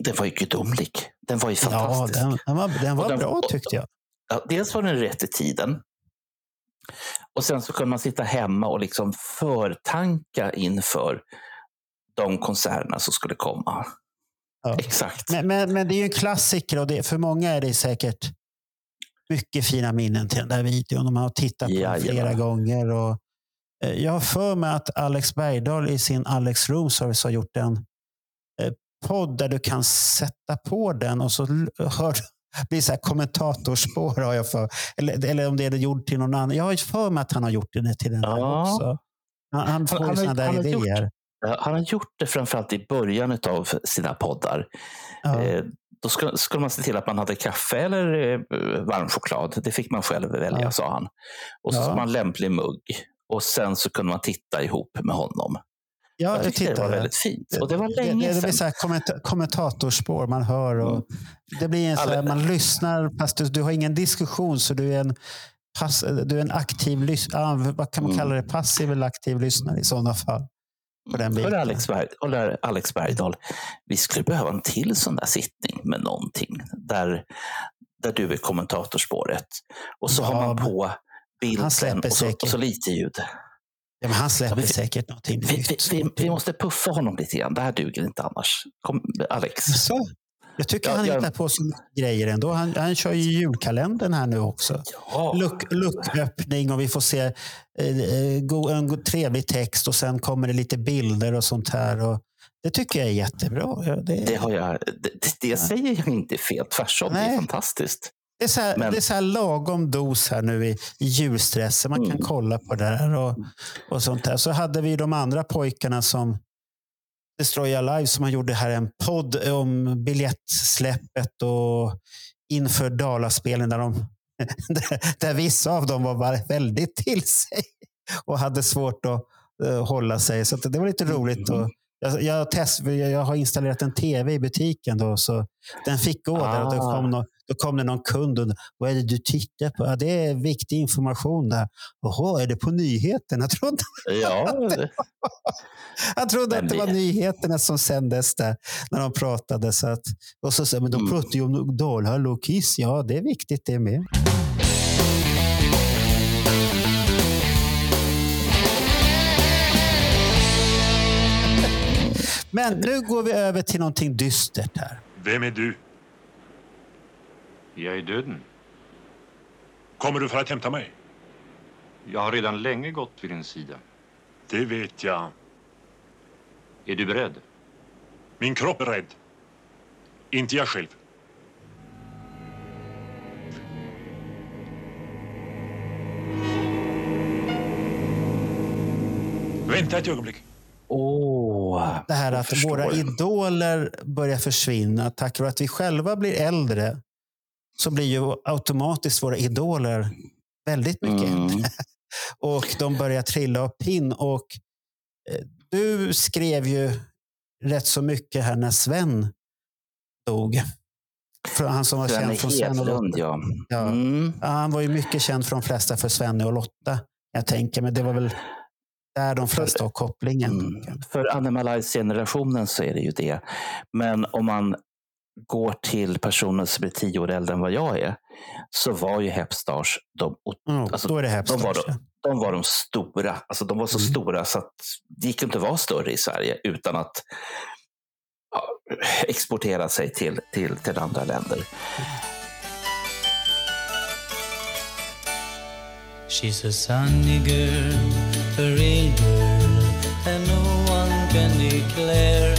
Den var ju gudomlig. Den var ju Ja, fantastisk. den, den var, den var den- bra tyckte jag. Ja, dels var den rätt i tiden. Och sen så kunde man sitta hemma och liksom förtanka inför de konserterna som skulle komma. Ja. Exakt. Men, men, men det är ju en klassiker och det, för många är det säkert mycket fina minnen till den där videon. De har tittat på den flera gånger. Och, eh, jag har för mig att Alex Bergdahl i sin Alex Room Service har gjort en eh, podd där du kan sätta på den och så hör blir så här kommentatorspår. Har jag för, eller, eller om det är gjort till någon annan. Jag har ju för mig att han har gjort det till den här Ja. också. Han, han får han ju sådana där han gjort- idéer. Ja, Han har gjort det framförallt i början av sina poddar. Ja. Eh, Då skulle, skulle man se till att man hade kaffe eller eh, varm choklad. Det fick man själv välja, Ja. sa han. Och så Ja. man lämplig mugg. Och sen så kunde man titta ihop med honom. Ja, jag jag tyckte det var väldigt fint. Och det var Det, länge det, det blir sedan. så här kommenta- kommentatorspår man hör. Och Mm. det blir en så här, man lyssnar fast du, du har ingen diskussion så du är en, pass, du är en aktiv lyssnare. vad kan man Mm. kalla det? Passiv eller aktiv lyssnare i sådana fall. Hörru Alex, Berg, Alex Bergdahl, vi skulle behöva en till sån där sittning med någonting. Där, där du är kommentatorspåret. Och så Ja, har man på bilden och så, och så lite ljud. Ja, men han släpper Ja, vi- säkert någonting Vi, nytt. vi, vi, måste puffa honom lite grann. Det här duger inte annars. Kom, Alex. Så. Jag tycker Ja, han jag- hittar på mycket grejer ändå. Han, han kör ju julkalendern här nu också. Ja. Luck, lucköppning och vi får se eh, eh, go, en trevlig text och sen kommer det lite bilder och sånt här. Och det tycker jag är jättebra. Det, Det, har jag, det, det säger jag inte fel. Tvärtom, det är Nej. fantastiskt. Det, är så här, men- det är så lagom dos här nu i, i julstressen. Man kan Mm. kolla på det här och, och sånt där. Så hade vi de andra pojkarna som Destroy Alive som man gjorde här en podd om biljettsläppet och inför Dalaspelen där, de, där, vissa av dem var väldigt till sig och hade svårt att eh, hålla sig. Så det var lite roligt. Och jag, jag, test, jag, har installerat en tv i butiken då, så den fick gå där. Och då, Ah. kom nå- då kom det någon kund och vad är det du tittar på? Ja, det är viktig information där. Jaha, är det på nyheterna? Jag trodde, Ja, det- jag trodde att det var nyheterna som sändes där när de pratade. Så att, och så, men de Mm. pratar ju om Dalhall och Kiss. Ja, det är viktigt det med. Men nu går vi över till någonting dystert här. Vem är du? Jag är döden. Kommer du för att hämta mig? Jag har redan länge gått vid din sida. Det vet jag. Är du beredd? Min kropp är rädd. Inte jag själv. Vänta ett ögonblick. Åh, Det här att våra idoler börjar försvinna tack vare att vi själva blir äldre. Så blir ju automatiskt våra idoler väldigt mycket Mm. Och de börjar trilla av pinn. Och eh, du skrev ju rätt så mycket här när Sven dog. För Han som var Sven känd från Sven och Lotta. ja. Ja. Mm. Ja, han var ju mycket känd för de flesta för Svenne och Lotta. Jag tänker, men det var väl där de flesta har kopplingen. Mm. För Animalize-generationen så är det ju det. Men om man går till personer som är tio år äldre än vad jag är, så var ju Hepstars de, Ja, Alltså, då är det de, var de, de var de stora. Alltså, de var så Mm. stora så att det gick inte att vara större i Sverige utan att ja, exportera sig till, till, till andra länder. She's a sunny girl, a real girl, and no one can declare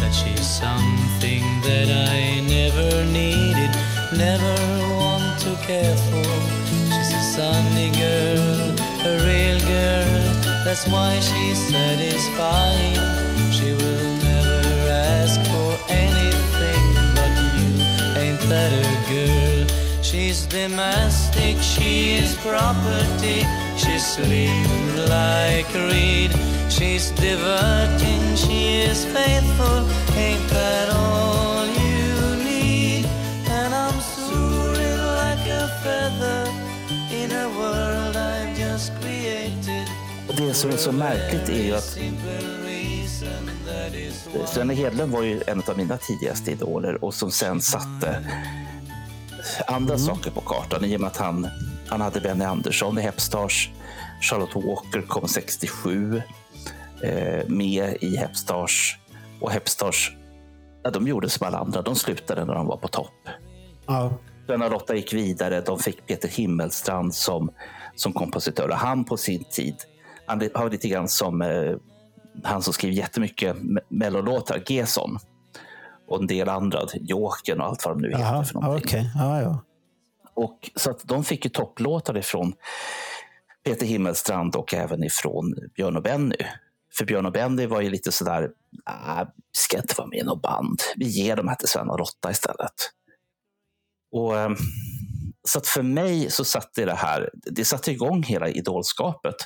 that she's something that I never needed, never want to care for. She's a sunny girl, a real girl, that's why she's satisfied. She will never ask for anything but you. Ain't that? She's domestic, she is property. She's slim like a reed. She's diverting, she is faithful. Ain't that all you need? And I'm soaring like a feather in a world I've just created. Det som är så märkligt är ju att Svenne Hedlund var ju en av mina tidigaste idoler och som sen satte andra saker på kartan i och med att han, han hade Benny Andersson i Hepstars. Charlotte Walker kom 67 eh, med i Hepstars. Och Hepstars, ja, de gjorde som alla andra. De slutade när de var på topp. Ja. Sven och Lotta gick vidare. De fick Peter Himmelstrand som, som kompositör. Och han på sin tid, han var lite grann som eh, han som skrev jättemycket me- mellolåtar, Gesson. Och en del andra, Jokern och allt vad de nu heter Jaha, för någonting. okej. Ja, ja. Och, så att de fick ju topplåtar ifrån Peter Himmelstrand och även ifrån Björn och Benny. För Björn och Benny var ju lite sådär, ah, vi ska inte vara med i något band. Vi ger dem här till Sven och Lotta istället. Och, ehm, så att för mig så satte det här, det satte igång hela idolskapet.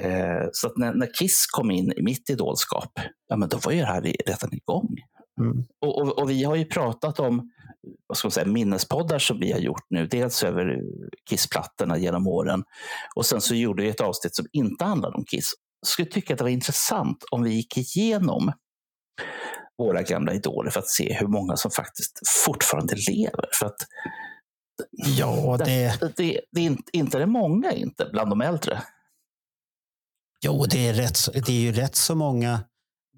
Eh, så att när, när Kiss kom in i mitt idolskap, ja men då var ju det här redan igång. Mm. Och, och, och vi har ju pratat om vad ska man säga, minnespoddar som vi har gjort nu. Dels över Kissplattorna genom åren. Och sen så gjorde vi ett avsnitt som inte handlade om Kiss. Jag skulle tycka att det var intressant om vi gick igenom våra gamla idoler för att se hur många som faktiskt fortfarande lever. För att Ja, det, det, det, det är inte, inte det många inte bland de äldre. Jo, det är, rätt, det är ju rätt så många.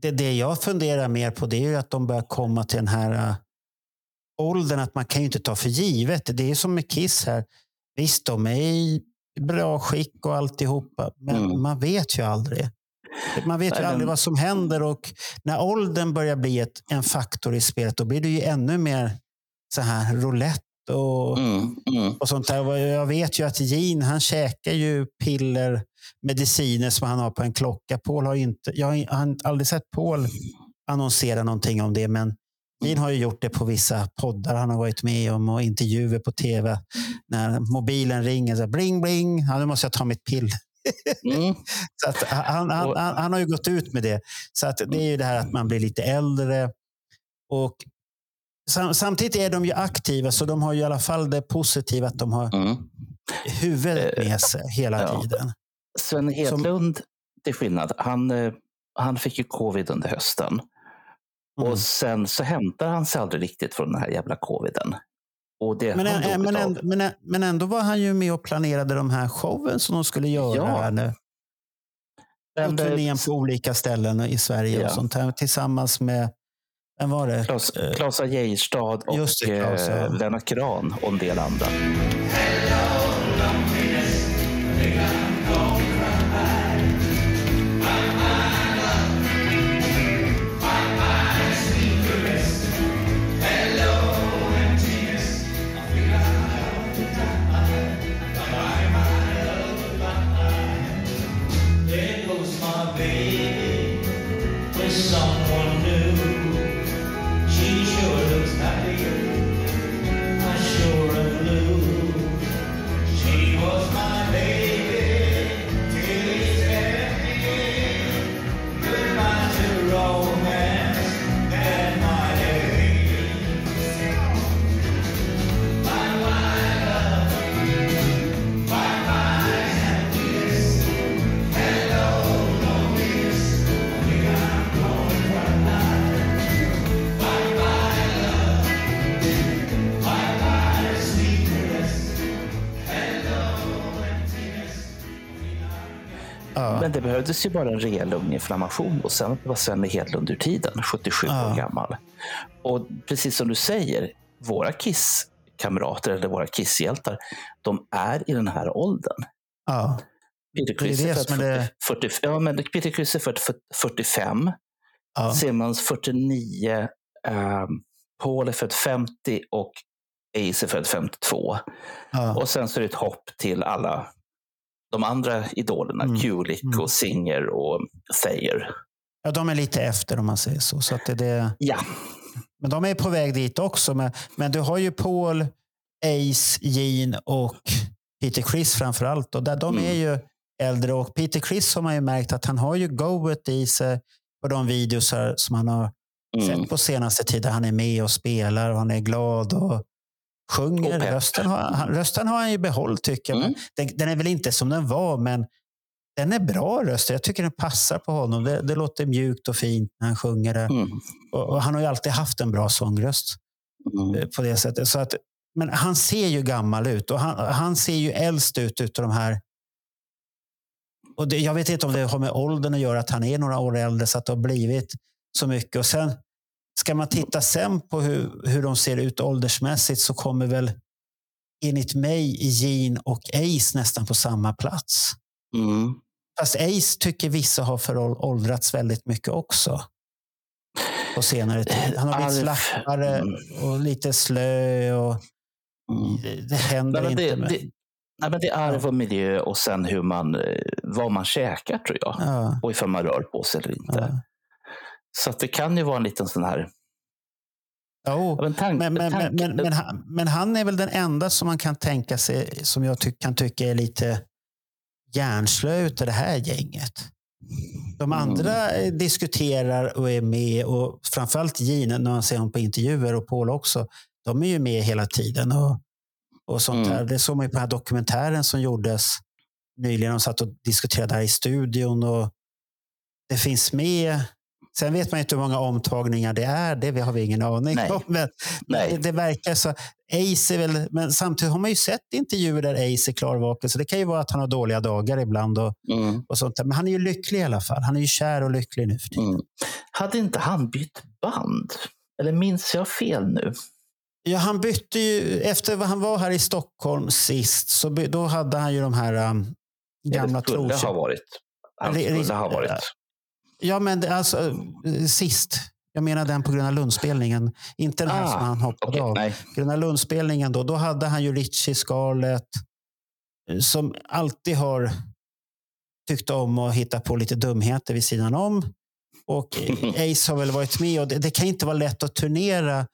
Det, det jag funderar mer på det är ju att de börjar komma till den här äh, åldern att man kan ju inte ta för givet. Det är som med Kiss här. Visst, de är i bra skick och alltihopa, men Mm. man vet ju aldrig. Man vet ju aldrig vad som händer och när åldern börjar bli ett, en faktor i spelet, då blir det ju ännu mer så här roulette och Mm, mm. och sånt där. Jag vet ju att Gene, han käkar ju piller, mediciner som han har på en klocka. Paul har inte, jag har aldrig sett Paul annonsera någonting om det, men Gene har ju gjort det på vissa poddar han har varit med om och intervjuer på tv. När mobilen ringer, så här, bling bling, ja, nu måste jag ta mitt piller. Mm. Så att han, han, han, han har ju gått ut med det. Så att det är ju det här att man blir lite äldre. Och sam, samtidigt är de ju aktiva, så de har ju i alla fall det positiva att de har Mm. huvudet med sig hela ja. tiden. Sven Hedlund, till skillnad, han, eh, han fick ju covid under hösten. Mm. Och sen så hämtar han sig aldrig riktigt från den här jävla coviden. Och det Men, dog men, ändå, men, men ändå var han ju med och planerade de här showen som de skulle göra. Ja. här nu. Men, Och eh, turnén på olika ställen i Sverige Ja. och sånt här, tillsammans med, vem var det? Klas, Eh, Klasa Geijerstad och Just det, Klas, ja. eh, Lennart Kran och en del andra. There det behövdes ju bara en rejäl lunginflammation och sen var Sven Hedlund ur tiden, 77 Ja. år gammal. Och precis som du säger, våra Kiss-kamrater eller våra Kiss-hjältar, de är i den här åldern. Ja. Peter är född det- 40, 40, ja, men Peter är född 45, Ja. Simmons 49, ehm, Paul är född 50 och Ace är född 52. Ja. Och sen så är det ett hopp till alla de andra idolerna, Mm. Kulik Mm. och Singer och Thayer. ja, de är lite efter om man säger så. så att det, det, Ja, men de är på väg dit också. Men, men du har ju Paul, Ace, Gene och Peter Criss framför allt. Och där, de Mm. är ju äldre och Peter Criss har man ju märkt att han har ju goet i sig på de videos som han har mm. sett på senaste tiden. Han är med och spelar och han är glad och sjunger. Rösten, har, han, rösten har han ju behållit tycker jag. Mm. Den, den är väl inte som den var, men den är bra röst. Jag tycker den passar på honom. Det, det låter mjukt och fint när han sjunger det. Mm. Och, och han har ju alltid haft en bra sångröst Mm. eh, på det sättet. Så att, men han ser ju gammal ut och han, han ser ju äldst ut utav de här. Och det, jag vet inte om det har med åldern att göra, att han är några år äldre så att det har blivit så mycket. Och sen ska man titta sen på hur, hur de ser ut åldersmässigt så kommer väl enligt mig Gene och Ace nästan på samma plats. Mm. Fast Ace tycker vissa har föråldrats väldigt mycket också. På senare tid. Han har blivit slappare mm. och lite slö. Och Mm. det, det händer Nej, men inte. det, med, det, nej, men det är arv och miljö och sen hur man, eh, vad man käkar tror jag. ja, Och ifall man rör på sig eller inte. ja. Så det kan ju vara en liten sån här... Jo, Men, tank, men, men, men, tank, men, men, han, men han är väl den enda som man kan tänka sig, som jag ty, kan tycka är lite hjärnslö utav det här gänget. De Mm. andra eh, diskuterar och är med och framförallt Gene, när man ser honom på intervjuer och Paul också, de är ju med hela tiden. Och, och sånt Mm. där. Det såg man ju på den här dokumentären som gjordes nyligen. De satt och diskuterade här i studion. Och det finns med Sen vet man inte hur många omtagningar det är. Det har vi ingen aning Nej. om. Men Nej. Det, det verkar så. Ace är väl, men samtidigt har man ju sett intervjuer där Ace är klarvaken. Så det kan ju vara att han har dåliga dagar ibland. Och, Mm. och sånt där. Men han är ju lycklig i alla fall. Han är ju kär och lycklig nu för tiden. Mm. Hade inte han bytt band? Eller minns jag fel nu? Ja, han bytte ju, efter vad han var här i Stockholm sist, så by, då hade han ju de här um, gamla Eller skulle ha varit. Han skulle ha varit. Ja, men alltså eh, sist. Jag menar den på Gröna Lundspelningen. Inte den här Ah, som han hoppade Okej, av. nej. Gröna Lundspelningen då, då hade han ju Richie Scarlett eh, som alltid har tyckt om att hitta på lite dumheter vid sidan om. Och Ace har väl varit med och det, det kan inte vara lätt att turnera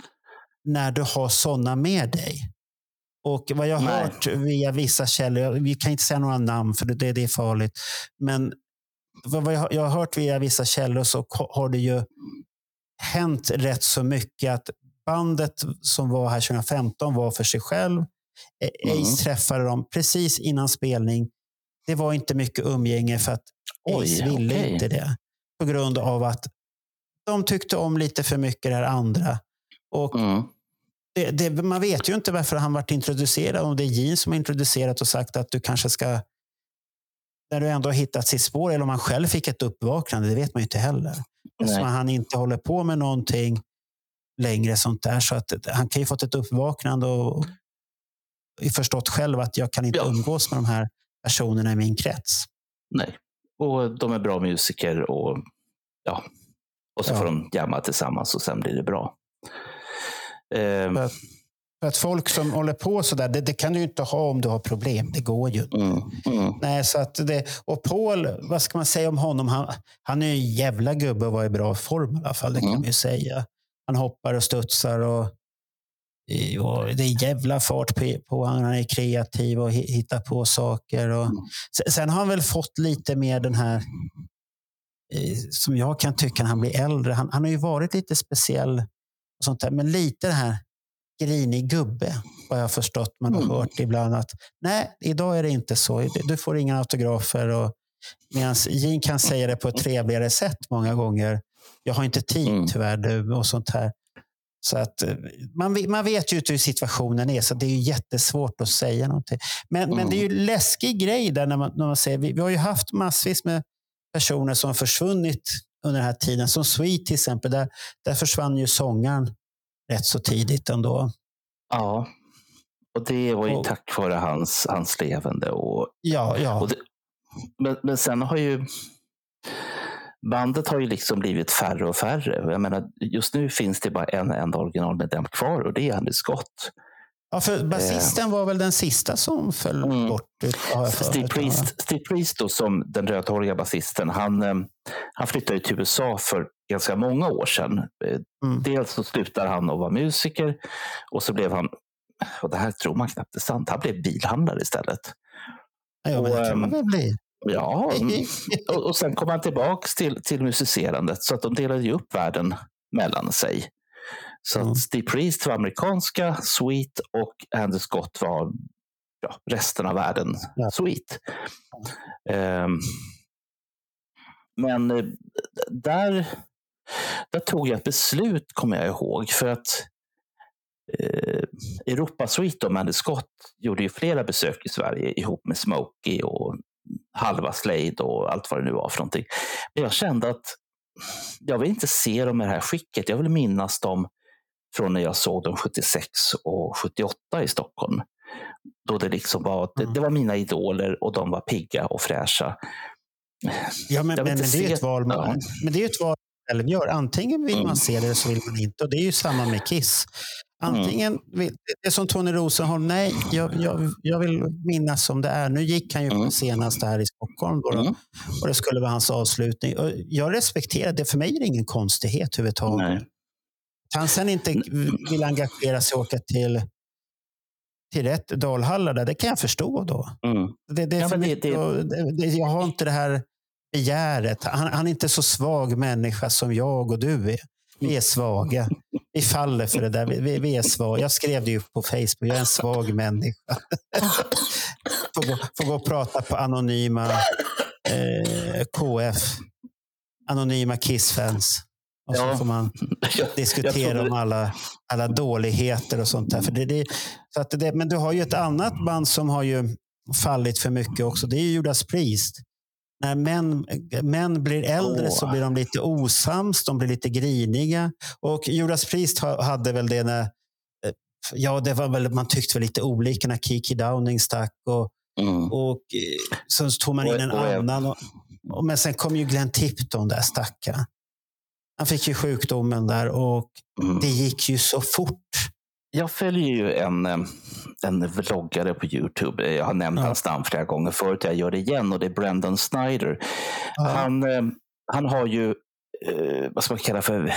när du har sådana med dig. Och vad jag har hört via vissa källor, vi kan inte säga några namn för det, det är farligt, men vad jag, har- hört via vissa källor så har det ju hänt rätt så mycket att bandet som var här 2015 var för sig själv. Eh, Ace Mm. träffade dem precis innan spelning. Det var inte mycket umgänge för att Oj, Ace ville okej. inte det. På grund av att de tyckte om lite för mycket det här andra. Och Mm. det, det, man vet ju inte varför han varit introducerad. Om det är Gene som har introducerat och sagt att du kanske ska... När du ändå har hittat sitt spår. Eller om han själv fick ett uppvaknande. Det vet man ju inte heller. Eftersom han inte håller på med någonting längre sånt där. Så att han kan ju fått ett uppvaknande och förstått själv att jag kan inte Ja. umgås med de här personerna i min krets. Nej. Och de är bra musiker och ja. Och så Ja. får de jamma tillsammans och sen blir det bra. Ehm, För att, folk som håller på så där, det, det kan du ju inte ha om du har problem. Det går ju inte. mm, mm, Nej, så att det, och Paul, vad ska man säga om honom? Han, han är ju en jävla gubbe och var i bra form i alla fall. Det kan Mm. man ju säga. Han hoppar och studsar och, och det är jävla fart på, på. Han är kreativ och hi- hittar på saker. Och, Mm. sen, sen har han väl fått lite mer den här, som jag kan tycka när han blir äldre. Han, han har ju varit lite speciell och sånt där, men lite det här grinig gubbe, vad jag förstått. Man har Mm. hört ibland att nej, idag är det inte så. Du får inga autografer. Och, Medan Gene kan säga det på ett trevligare sätt många gånger. Jag har inte tid Mm. tyvärr du och sånt här. Så att, eh, man, man vet ju inte hur situationen är, så det är ju jättesvårt att säga någonting. Men, men Mm. det är ju en läskig grej där när man, när man säger, vi, vi har ju haft massvis med personer som har försvunnit under den här tiden. Som Sweet till exempel, där, där försvann ju sångaren rätt så tidigt ändå. ja. Och det var ju Och- tack vare hans, hans levande. Och, Ja, ja. och det, men, men sen har ju bandet har ju liksom blivit färre och färre. Jag menar, just nu finns det bara en enda originalmedlem kvar och det är Andy Scott. ja för basisten var väl den sista som föll Mm. bort. För Steve. Priest, Steve Priest då, som den rödhåriga basisten, han, eh, han flyttade till USA för ganska många år sedan. Eh, Mm. Dels så slutade han att vara musiker och så blev han, och det här tror man knappt är sant, han blev bilhandlare istället. Ja, men det och, kan man ehm, väl bli. Ja, mm. och, och sen kom han tillbaks till, till musicerandet så att de delade ju upp världen mellan sig. Så Mm. att Steve Priest var amerikanska, Sweet och Andy Scott var ja, resten av världen, Ja. Sweet. Ehm, men eh, där, där tog jag ett beslut, kommer jag ihåg, för att eh, Europa Sweet och Andy Scott gjorde ju flera besök i Sverige ihop med Smokey och halva Slade och allt vad det nu var för någonting. Men jag kände att jag vill inte se dem i det här skicket. Jag vill minnas dem från när jag såg dem 76 och 78 i Stockholm. Då det liksom var, det, Mm. det var mina idoler och de var pigga och fräscha. Ja, men, men, men det är ett val man, men det är ett val själv gör. Antingen vill Mm. man se det eller så vill man inte. Och det är ju samma med Kiss. Antingen, vill, det är som Tony Rosenholm, nej, jag, jag, jag vill minnas som det är. Nu gick han ju Mm. på senast här i Stockholm då, då, Mm. och det skulle vara hans avslutning. Och jag respekterar det. För mig är det ingen konstighet överhuvudtaget. Nej. Han sen inte vill engagera sig och åka till, till rätt Dalhalla, där, det kan jag förstå då. Mm. Det, det Ja, det, det, jag har inte det här begäret. Han, han är inte så svag människa som jag och du är. Vi är svaga. Vi faller för det där. Vi, vi, är svaga. Jag skrev det ju på Facebook. Jag är en svag människa. får, gå, får gå och prata på anonyma eh, KF. Anonyma Kiss-fans. Och så Ja. får man diskutera om alla, alla dåligheter och sånt där. För det, det, så att det, men du har ju ett annat band som har ju fallit för mycket också. Det är ju Judas Priest. När män, män blir äldre Åh. så blir de lite osams, de blir lite griniga. Och Judas Priest ha- hade väl det när, eh, ja det var väl, man tyckte väl lite olika när Kiki Downing stack. Och, Mm. och eh, så tog man in en och- annan. Och, och, men sen kom ju Glenn Tipton där stackaren. Han fick ju sjukdomen där och Mm. det gick ju så fort. Jag följer ju en, eh, en vloggare på Youtube. Jag har nämnt Ja. hans namn flera gånger förut. Jag gör det igen och det är Brendan Snyder. Ja. Han, eh, han har ju eh, vad ska man kalla för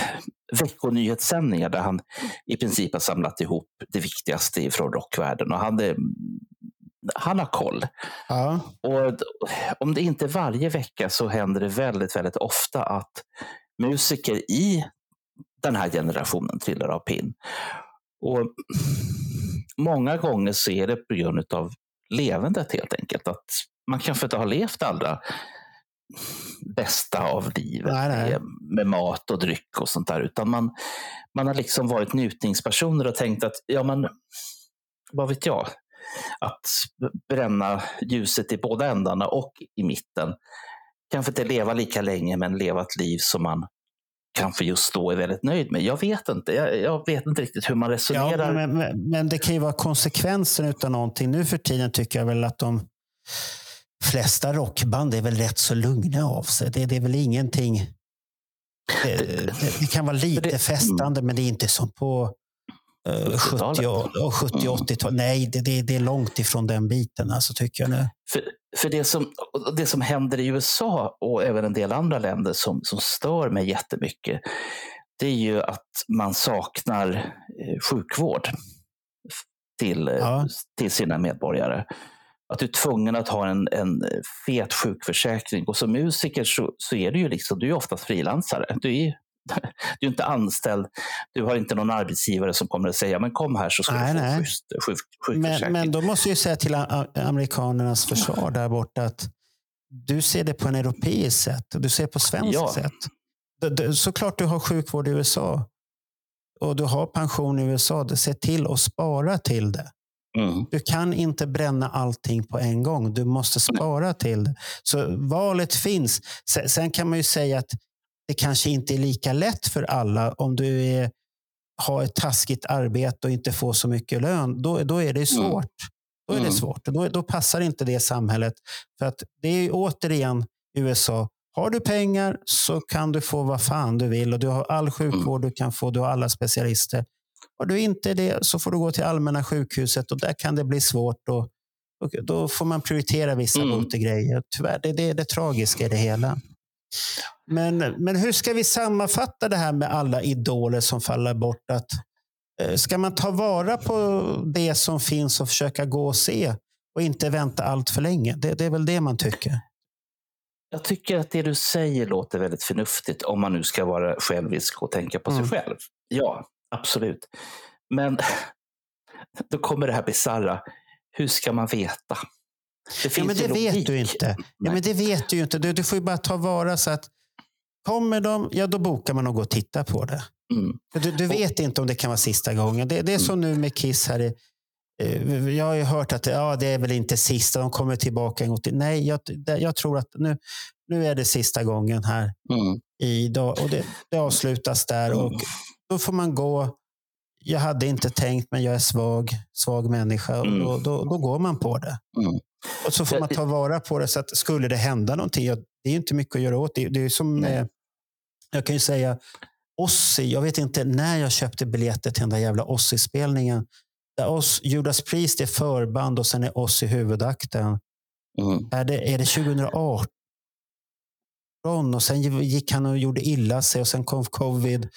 veckonyhetssändningar där han i princip har samlat ihop det viktigaste från rockvärlden. Och han, är, han har koll. Ja. Och om det inte är varje vecka så händer det väldigt, väldigt ofta att musiker i den här generationen trillar av pinn. Och många gånger så är det på grund av levandet helt enkelt. Att man kanske inte har levt allra bästa av livet Nej, nej. Med, mat och dryck och sånt där. Utan man, man har liksom varit njutningspersoner och tänkt att, ja men, vad vet jag? Att bränna ljuset i båda ändarna och i mitten. Kanske inte leva lika länge, men leva ett liv som man kanske just då är väldigt nöjd med. Jag vet inte. Jag, jag vet inte riktigt hur man Ja, resonerar. men, men, men det kan ju vara konsekvensen av någonting. Nu för tiden tycker jag väl att de flesta rockband är väl rätt så lugna av sig. Det, det är väl ingenting... Det, det, det kan vara lite festande, men det är inte som på eh, 70 och, och 70 och 80-tal. Nej, det, det, det är långt ifrån den biten, alltså, tycker jag nu. För, för det, som, det som händer i USA och även en del andra länder som, som stör mig jättemycket, det är ju att man saknar eh, sjukvård till, eh, Ja. till sina medborgare. Att du är tvungen att ha en, en fet sjukförsäkring. Och som musiker så, så är du ju liksom, du är oftast frilansare. Du är, du är inte anställd. Du har inte någon arbetsgivare som kommer att säga men kom här så ska Nej, du få nej. schysst sjuk, sjukförsäkring. Men, men då måste jag säga till amerikanernas försvar där borta att du ser det på en europeisk sätt och du ser på svenskt Ja. sätt. Såklart du har sjukvård i USA och du har pension i USA. Se till att spara till det. Mm. Du kan inte bränna allting på en gång. Du måste spara till det. Så valet finns. Sen kan man ju säga att det kanske inte är lika lätt för alla om du är, har ett taskigt arbete och inte får så mycket lön. Då, då är det svårt. Då är det Mm. svårt. Då, då passar inte det samhället. För att det är återigen USA. Har du pengar så kan du få vad fan du vill och du har all sjukvård du kan få. Du har alla specialister. Har du inte det så får du gå till allmänna sjukhuset och där kan det bli svårt. Och, och då får man prioritera vissa Mm. botegrejer. Tyvärr, det, det är det tragiska i det hela. Men, men hur ska vi sammanfatta det här med alla idoler som faller bort? Att, eh, ska man ta vara på det som finns och försöka gå och se och inte vänta allt för länge? Det, det är väl det man tycker. Jag tycker att det du säger låter väldigt förnuftigt om man nu ska vara självisk och tänka på Mm. sig själv. Ja, absolut. Men då kommer det här bisarra. Hur ska man veta? Det Ja, men det vet du inte. Ja, men det vet du inte. Du, du får ju bara ta vara så att kommer de, ja då bokar man och går och tittar på det. Mm. Du, du vet inte om det kan vara sista gången. Det, det är som nu med Kiss här. i- eh, Jag har ju hört att ja, det är väl inte sista, de kommer tillbaka en gång till. Nej, jag, jag tror att nu, nu är det sista gången här Mm. idag. Och det, det avslutas där och då får man gå. Jag hade inte tänkt, men jag är svag, svag människa och Mm. då, då, då går man på det. Mm. Och så får man ta vara på det. Så att skulle det hända någonting, det är inte mycket att göra åt. Det, det är som, eh, jag kan ju säga, Ozzy, jag vet inte när jag köpte biljetter till den där jävla. Där Oz, Judas Priest är förband och sen är Ozzy huvudakten. Mm. Är det, är det 2018? Och sen gick han och gjorde illa sig och sen kom covid.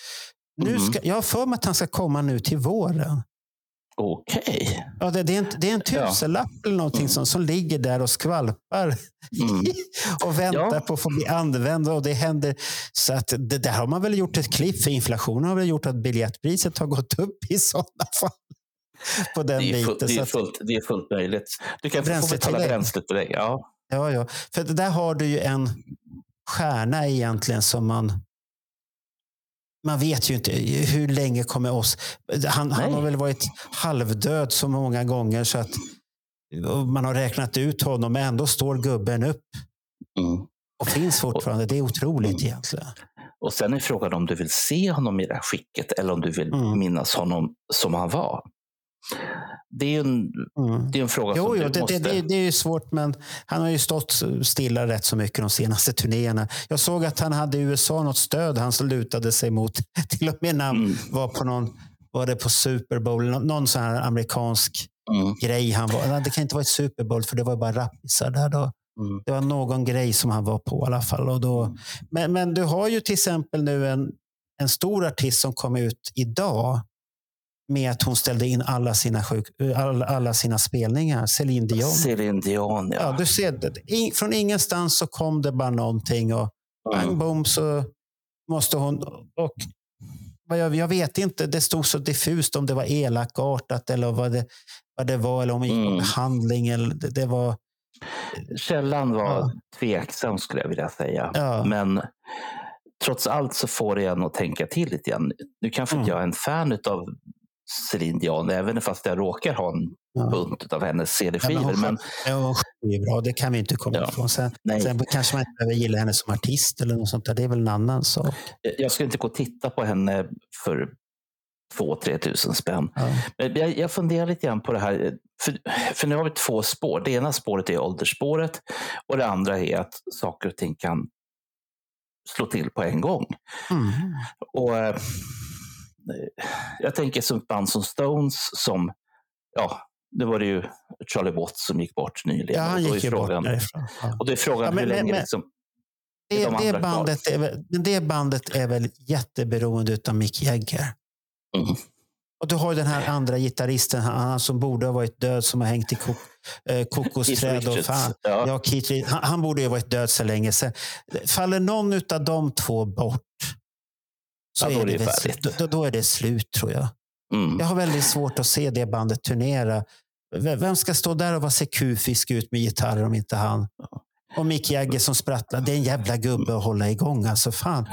Nu Mm. ska, jag har för mig att han ska komma nu till våren. Okej. Ja, det, det, är en, det är en Ja. tusenlapp eller någonting som, som ligger där och skvalpar Mm. och väntar Ja. på att få bli använd. Och det händer. Så att det där har man väl gjort ett klipp för inflationen har väl gjort att biljettpriset har gått upp i sådana fall. På den Det, är fullt, biten. det, är fullt, det är fullt möjligt. Du kan få betala bränslet på dig. Ja. ja, ja. För där har du ju en stjärna egentligen som man man vet ju inte hur länge kommer oss... Han, han har väl varit halvdöd så många gånger så att man har räknat ut honom, men ändå står gubben upp Mm. och finns fortfarande. Det är otroligt egentligen. Och sen är frågan om du vill se honom i det här skicket eller om du vill Mm. minnas honom som han var. Det är ju en, Mm. det är en fråga Jo, som jo du det, måste... det, det, det är ju svårt, men han har ju stått stilla rätt så mycket de senaste turnéerna. Jag såg att han hade i USA något stöd han lutade sig mot. Till och med när han Mm. var på någon, var det på Super Bowl, någon, sån här amerikansk Mm. grej han var. Det kan inte vara ett Super Bowl för det var bara rappisar där då. Mm. Det var någon grej som han var på i alla fall. Och då, men, men du har ju till exempel nu en, en stor artist som kom ut idag med att hon ställde in alla sina, sjuk, alla, alla sina spelningar. Celine Dion. Céline Dion, ja. Ja, du ser, det. Från ingenstans så kom det bara någonting och bang Mm. boom så måste hon... Och jag, jag vet inte, det stod så diffust om det var elakartat eller vad det, vad det var eller om det gick Mm. behandling. Eller det, det var, Källan var Ja. tveksam skulle jag vilja säga. Ja. Men trots allt så får det en att tänka till lite grann. Nu kanske inte Mm. jag är en fan av Céline Dion, även fast jag råkar ha en Ja. bunt av hennes Ja, men CD-skivor. hon men, Ja, hon sjunger ju bra, det kan vi inte komma Ja. ifrån. Sen, sen kanske man inte behöver gilla henne som artist eller något sånt där. Det är väl en annan sak. jag ska inte gå och titta på henne för 2-3 tusen spänn. Ja. Men Jag, jag funderar lite grann på det här. För, för nu har vi två spår. Det ena spåret är åldersspåret och det andra är att saker och ting kan slå till på en gång. Mm. Och eh, Jag tänker som band som Stones som, ja, nu var det ju Charlie Watts som gick bort nyligen. Ja, han Och då är gick ju bort frågan, därifrån. Ja. Och då är frågan Ja, men- hur länge men- liksom, Det, de det, bandet är väl, men det bandet är väl jätteberoende av Mick Jagger. Mm. Och du har ju den här andra gitarristen, han, som borde ha varit död, som har hängt i kok, eh, kokosträd. Och fan, Ja. ja, Keith, han, han borde ju ha varit död så länge sedan. Faller någon av de två bort så Ja, då är det det, väl, färdigt. då, då är det slut tror jag. Mm. Jag har väldigt svårt att se det bandet turnera. Vem ska stå där och vara så kufisk ut med gitarrer om inte han? Och Mick Jagger som sprattlar. Det är en jävla gubbe att hålla igång. Alltså, fan.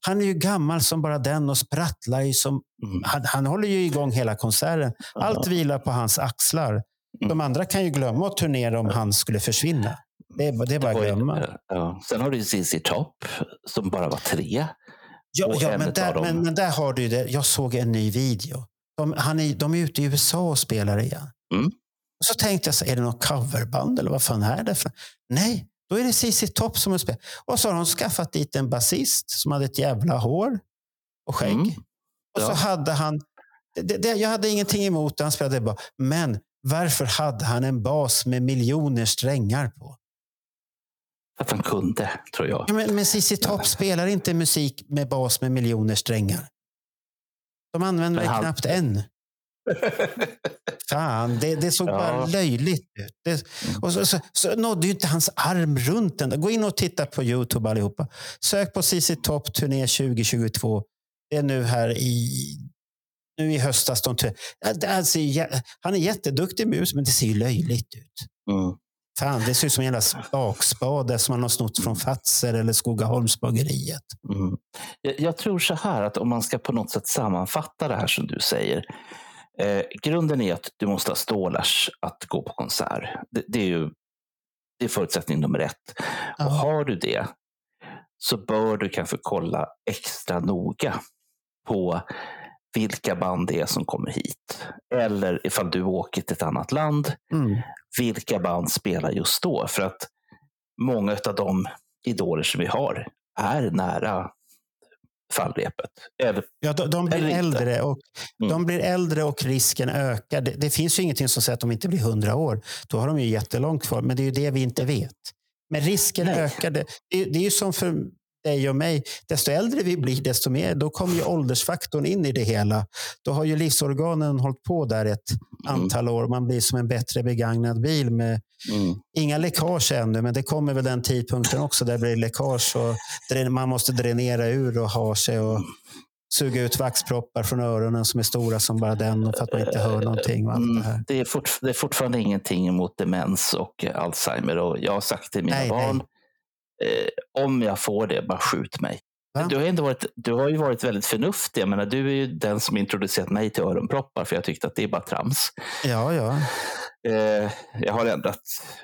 Han är ju gammal som bara den och sprattlar ju som... Mm. Han, han håller ju igång hela konserten. Allt vilar på hans axlar. De andra kan ju glömma att turnera om han skulle försvinna. Det är, det är bara att glömma. Ja. Sen har du ZZ Top som bara var tre. Ja, ja en men, där, men, men där har du det. Jag såg en ny video. De, han är, de är ute i USA och spelar igen. Mm. Och så tänkte jag, så, är det något coverband eller vad fan är det? För? Nej, då är det CC Top som har spelat. Och så har de skaffat dit en basist som hade ett jävla hår och skägg. Mm. Och så Ja. hade han, det, det, jag hade ingenting emot det, han spelade bra. Men varför hade han en bas med miljoner strängar på? Att han kunde, tror jag. Ja, men, men CC Top spelar inte musik med bas med miljoner strängar. De använder väl han- knappt en. Fan, det, det såg Ja. bara löjligt ut. Det, och så, så, så nådde ju inte hans arm runt den. Gå in och titta på Youtube allihopa. Sök på CC Top turné 2022. Det är nu här i nu i höstas. De, Ja, jä- han är jätteduktig mus, men det ser ju löjligt ut. Mm. Fan, det ser ut som en jävla bakspade som man har snott från Fazer eller Skogaholmsbageriet. Mm. Jag, jag tror så här att om man ska på något sätt sammanfatta det här som du säger. Eh, grunden är att du måste ha stålars att gå på konsert. Det, det är ju det är förutsättning nummer ett. Och Ja. har du det så bör du kanske kolla extra noga på vilka band det är som kommer hit. Eller ifall du åker till ett annat land, Mm. vilka band spelar just då? För att många av de idoler som vi har är nära fallrepet. Eller, Ja, de, de blir Eller inte. äldre och, Mm. de blir äldre och risken ökar. Det, det finns ju ingenting som säger att de inte blir hundra år. Då har de ju jättelångt kvar, men det är ju det vi inte vet. Men risken Nej. ökar. Det, det är ju som för dig och mig. Desto äldre vi blir, desto mer. Då kommer ju åldersfaktorn in i det hela. Då har ju livsorganen hållit på där ett Mm. antal år. Man blir som en bättre begagnad bil med mm, Inga läckage ännu, men det kommer väl den tidpunkten också där det blir läckage och man måste dränera ur och ha sig och suga ut vaxproppar från öronen som är stora som bara den för att man inte hör någonting. Allt det mm, det, är det är fortfarande ingenting emot demens och Alzheimer. Och jag har sagt till mina Nej, nej. Eh, om jag får det, bara skjut mig. Va? Du har, ändå varit, du har ju varit väldigt förnuftig. Jag menar, du är ju den som introducerat mig till öronproppar för jag tyckte att det är bara trams. Ja, ja. Eh, jag har ändrat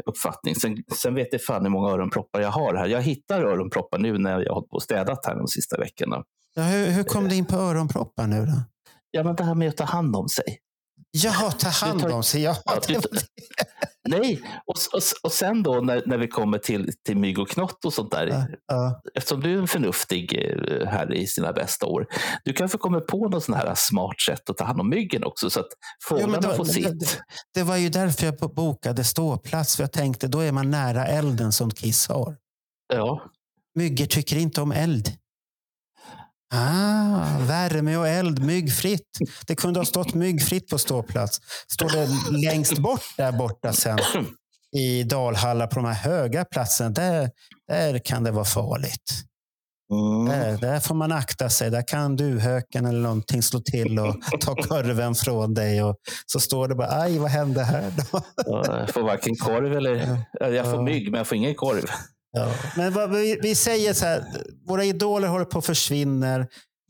uppfattning. Sen, sen vet jag fan hur många öronproppar jag har här. Jag hittar öronproppar nu när jag har hållit på och städat här de sista veckorna. ja hur, hur kom du in på öronproppar nu då? Ja, men det här med att ta hand om sig. Jaha, ta hand tar- om sig. Ja, Ja, du-. Nej, och, och, och sen då när, när vi kommer till, till mygg och knott och sånt där. Ja, ja. Eftersom du är en förnuftig eh, här i sina bästa år. Du kanske kommer på något sån här smart sätt att ta hand om myggen också så att fåglarna det, får sitt. det, det var ju därför jag bo- bokade ståplats. För jag tänkte då är man nära elden som Kiss har. Ja. Myggor tycker inte om eld. Ah, värme och eld, myggfritt. Det kunde ha stått myggfritt på ståplats. Står det längst bort där borta sen i Dalhalla på de här höga platserna. Där, där kan det vara farligt. Mm. Där, där får man akta sig. Där kan duvhöken eller någonting slå till och ta korven från dig. Och så står det bara, aj vad hände här då? Ja, Jag får varken korv eller... Jag får mygg, men jag får ingen korv. Ja. Men vad vi, vi säger så här, våra idoler håller på att försvinna.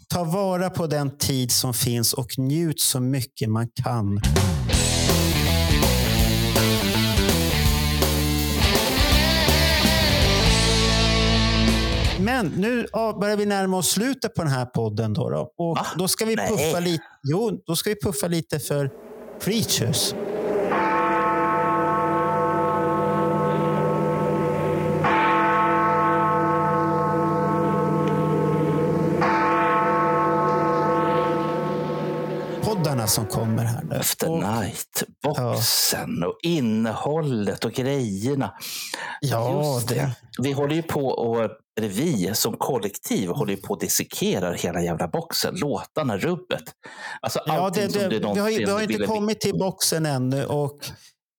Ta vara på den tid som finns och njut så mycket man kan. Men nu ja, börjar vi närma oss slutet på den här podden. Då, då. Och Va? då ska vi Nej. puffa lite. Jo, då ska vi puffa lite för Preachers. Poddarna som kommer här nu. After Och- Night, boxen och innehållet och grejerna. Ja, Just det. det- Vi håller ju på och eller vi som kollektiv håller ju på och dissekerar hela jävla boxen. Låtarna, rubbet. Alltså Ja, det, det, du vi, har, ju- vi har inte kommit till boxen ännu. Och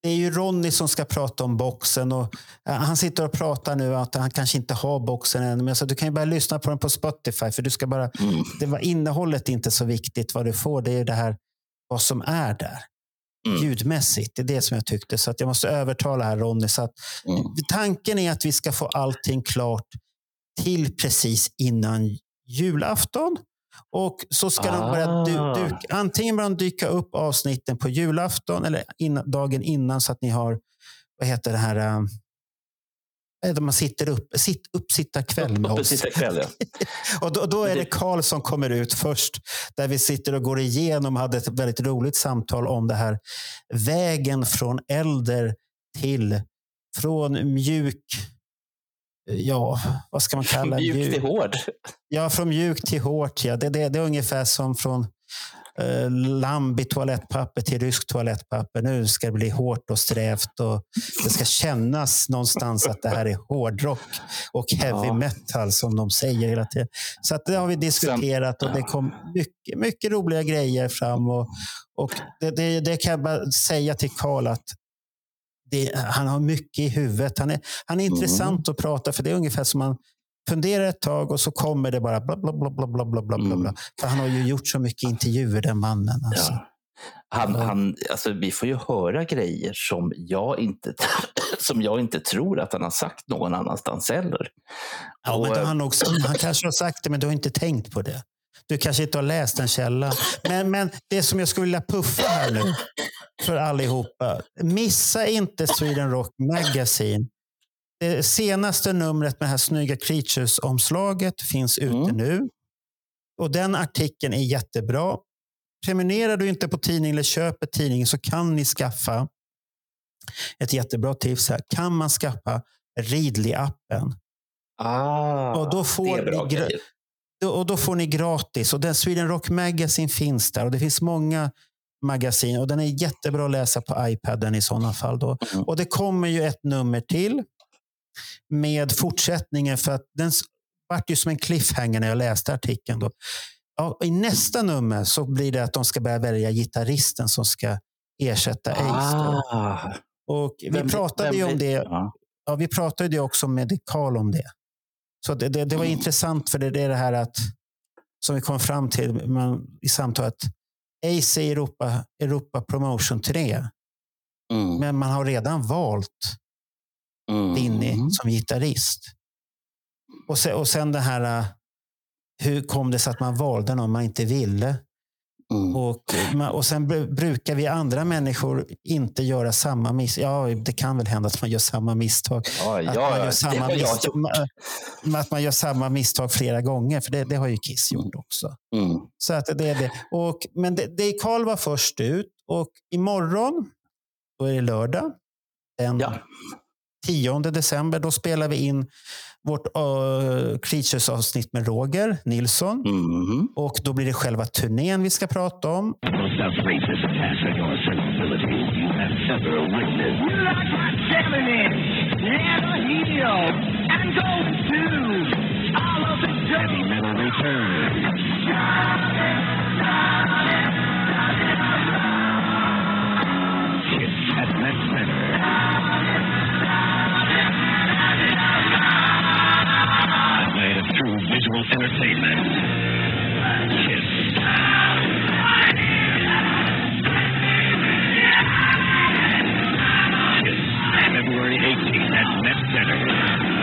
det är ju Ronny som ska prata om boxen. Och eh, han sitter och pratar nu att han kanske inte har boxen än. Men jag sa, du kan ju bara lyssna på den på Spotify. För du ska bara, Mm. det var innehållet är inte så viktigt. Vad du får, det är det här vad som är där. Mm. Ljudmässigt. Det är det som jag tyckte. Så att jag måste övertala här Ronny. Så att, Mm. Tanken är att vi ska få allting klart till precis innan julafton. Och så ska de börja du, Ah. du, antingen börja dyka upp avsnitten på julafton eller innan, dagen innan så att ni har, vad heter det här, där man sitter upp, sitt, uppsittarkväll med Uppe oss. kväll, ja. Och då, då är det det- Karl som kommer ut först. Där vi sitter och går igenom, hade ett väldigt roligt samtal om det här. Vägen från äldre till, från mjuk, ja, vad ska man kalla Mjuk till hård. Ja, från mjuk till hårt. Ja. Det, det, det är ungefär som från eh, lamb i toalettpapper till rysk toalettpapper. Nu ska det bli hårt och strävt och det ska kännas någonstans att det här är hårdrock och heavy Ja. metal som de säger hela tiden. Så att det har vi diskuterat och det kom mycket, mycket roliga grejer fram. Och, och det, det, det kan jag bara säga till Karl att det, han har mycket i huvudet. Han är, han är intressant att prata för det är ungefär som man fundera ett tag och så kommer det bara bla, bla, bla, bla, bla, bla, bla, bla. Mm. För han har ju gjort så mycket intervjuer, den mannen. Alltså. Ja. Han, han, alltså, vi får ju höra grejer som jag, inte, som jag inte tror att han har sagt någon annanstans heller. Ja, och, men eh, han, också, han kanske har sagt det, men du har inte tänkt på det. Du kanske inte har läst den källan. Men, men det som jag skulle vilja puffa här nu för allihopa. Missa inte Sweden Rock Magazine det senaste numret med det här snygga Creatures-omslaget finns ute Mm. nu. Och Den artikeln är jättebra. Prenumererar du inte på tidningen eller köper tidningen så kan ni skaffa ett jättebra tips här. Kan man skaffa Readly-appen? ah, Och då det får är bra ni Och då får ni gratis. Och den Sweden Rock Magazine finns där. Och Det finns många magasin och den är jättebra att läsa på iPaden i sådana fall. Då. Mm. Och det kommer ju ett nummer till med fortsättningen för att den vart ju som en cliffhanger när jag läste artikeln. Då. Ja, I nästa nummer så blir det att de ska börja välja gitarristen som ska ersätta Ace. Ah, Och vi vem- pratade vem ju om det Ja. ja, vi pratade ju också med Karl om det. Så det, det, det var Mm. intressant för det, det är det här att som vi kom fram till man, i samtalet. Ace är Europa, Europa Promotion 3. Mm. Men man har redan valt Mm. Som gitarrist. Och sen, och sen det här äh, hur kom det sig att man valde någon man inte ville? Mm. Och, och sen bru- brukar vi andra människor inte göra samma misstag. Ja, det kan väl hända att man gör samma misstag. Ja, Att, ja, man, ja, gör samma misstag, att man gör samma misstag flera gånger. För det, det har ju Kiss gjort också. Mm. Så att det är det. Och, men det, det Karl var först ut och imorgon, då är det lördag, den Ja. 10 december, då spelar vi in vårt uh, Creatures-avsnitt med Roger Nilsson. Mhm. Och då blir det själva turnén vi ska prata om. Attack true entertainment. Kiss. February 18th at Met Center.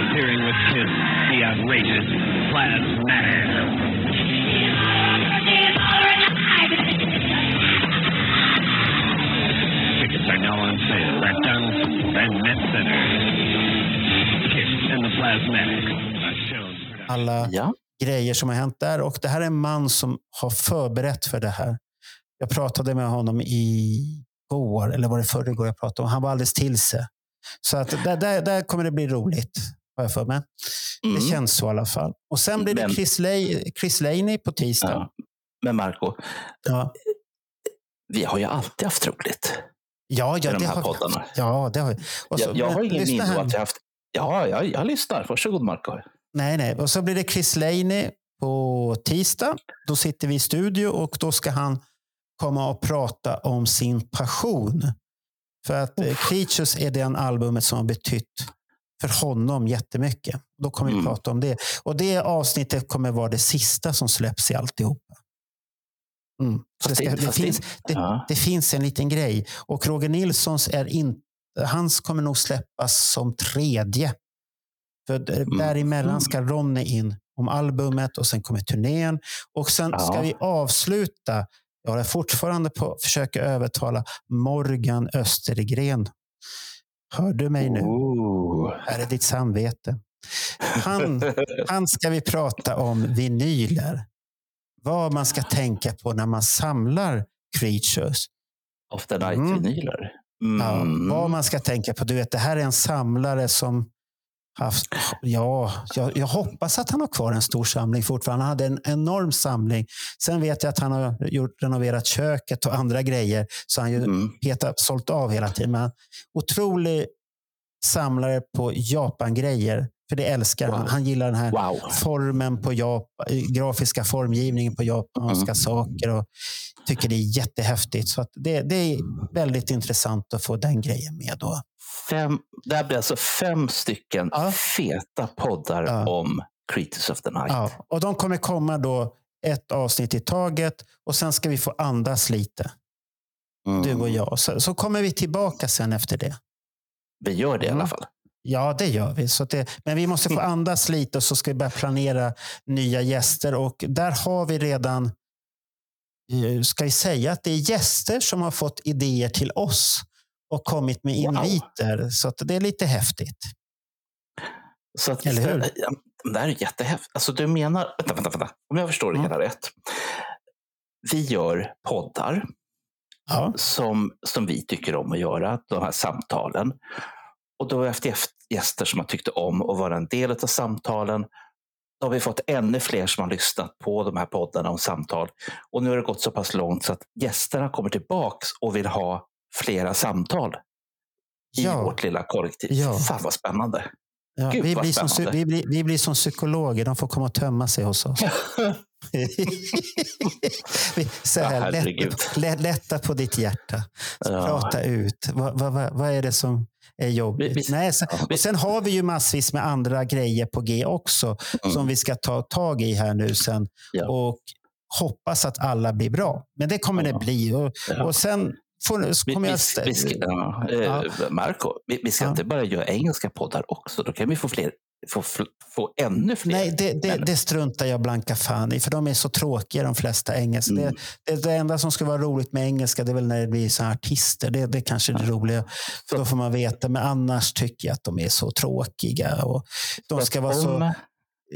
Appearing with Kiss, the outrageous Plasmatic. Tickets are now on sale at Dunn's and Met Center. Kiss and the Plasmatic. A show. Alla Ja. Grejer som har hänt där. Och det här är en man som har förberett för det här. Jag pratade med honom i går, eller var det förrgår jag pratade om. Han var alldeles till sig. Så att där, där, där kommer det bli roligt, har jag för mig. Det Mm. känns så i alla fall. Och sen blir det Men- Chris, Lay, Chris Laney på tisdag. Ja. Men Marco, Ja, vi har ju alltid haft roligt ja, ja, de det här har vi poddarna. Ja, det har vi. Jag, jag har ingen minne av att jag haft... Ja, jag, jag lyssnar. Varsågod Marco. Nej, nej. Och så blir det Chris Laney på tisdag. Då sitter vi i studio och då ska han komma och prata om sin passion. För att eh, Creatures är den albumet som har betytt för honom jättemycket. Då kommer vi Mm. prata om det. Och det avsnittet kommer vara det sista som släpps i alltihopa. Mm. Det, ska, det- finns, det, det finns en liten grej. Och Roger Nilssons är inte... Hans kommer nog släppas som tredje. För d- Mm. däremellan ska Ronny in om albumet och sen kommer turnén. Och sen ska Ja. vi avsluta. Jag är fortfarande på att försöka övertala Morgan Östergren. Hör du mig nu? Ooh. Här är ditt samvete. Han, han ska vi prata om vinyler. Vad man ska tänka på när man samlar creatures. Of the Mm. Night-vinyler. Ja, Mm. vad man ska tänka på. Du vet, det här är en samlare som haft... Ja, jag, jag hoppas att han har kvar en stor samling fortfarande. Han hade en enorm samling. Sen vet jag att han har gjort, renoverat köket och andra grejer. Så han ju Mm. petat, sålt av hela tiden. Men otrolig samlare på Japan-grejer. För det älskar han. Wow. Han gillar den här Wow. formen på Japan, grafiska formgivningen på japanska Mm. saker. Och tycker det är jättehäftigt. Så det, det är väldigt intressant att få den grejen med. Då. Fem, det blir alltså fem stycken Ja. feta poddar Ja. om Creatures of the Night. Ja, och de kommer komma då ett avsnitt i taget och sen ska vi få andas lite, Mm. du och jag. Så, så kommer vi tillbaka sen efter det. Vi gör det i Mm. alla fall. Ja, det gör vi. Så det, men vi måste få andas lite och så ska vi börja planera nya gäster. Och där har vi redan, eh, ska vi säga att det är gäster som har fått idéer till oss och kommit med Wow. inviter. Så att det är lite häftigt. Så att Eller hur? ja, det här är jättehäftigt. Alltså du menar, vänta, vänta, vänta. Om jag förstår det Mm. hela rätt. Vi gör poddar Ja, som, som vi tycker om att göra, de här samtalen. Och då har vi haft gäst- gäster som har tyckt om att vara en del av samtalen. Då har vi fått ännu fler som har lyssnat på de här poddarna om samtal. Och nu har det gått så pass långt så att gästerna kommer tillbaks och vill ha flera samtal i Ja. vårt lilla kollektiv. Ja. Fan vad spännande! ja. Gud, vi, vad blir som, spännande. vi, blir, vi blir som psykologer. De får komma och tömma sig hos oss. Så här, lätta, lä- lätta på ditt hjärta. Prata ut. Vad, vad, vad, är det som är jobbigt? Vi- vi- Nej, sen, och sen har vi ju massvis med andra grejer på G också Mm. som vi ska ta tag i här nu sen. Ja. Och hoppas att alla blir bra. Men det kommer Ja. det bli. Och, Ja. och sen får, så Vi, kommer vi, jag... vi ska, ja, eh, Ja. Marco, vi, vi ska Ja. inte bara göra engelska poddar också. Då kan vi få fler få, få ännu fler. Nej, det, det, det struntar jag blanka fan i, för de är så tråkiga de flesta engelska. Mm. Det, det, det enda som ska vara roligt med engelska det är väl när det blir så artister. Det, det kanske är det roliga. För då får man veta. Men annars tycker jag att de är så tråkiga. Och de ska vara så,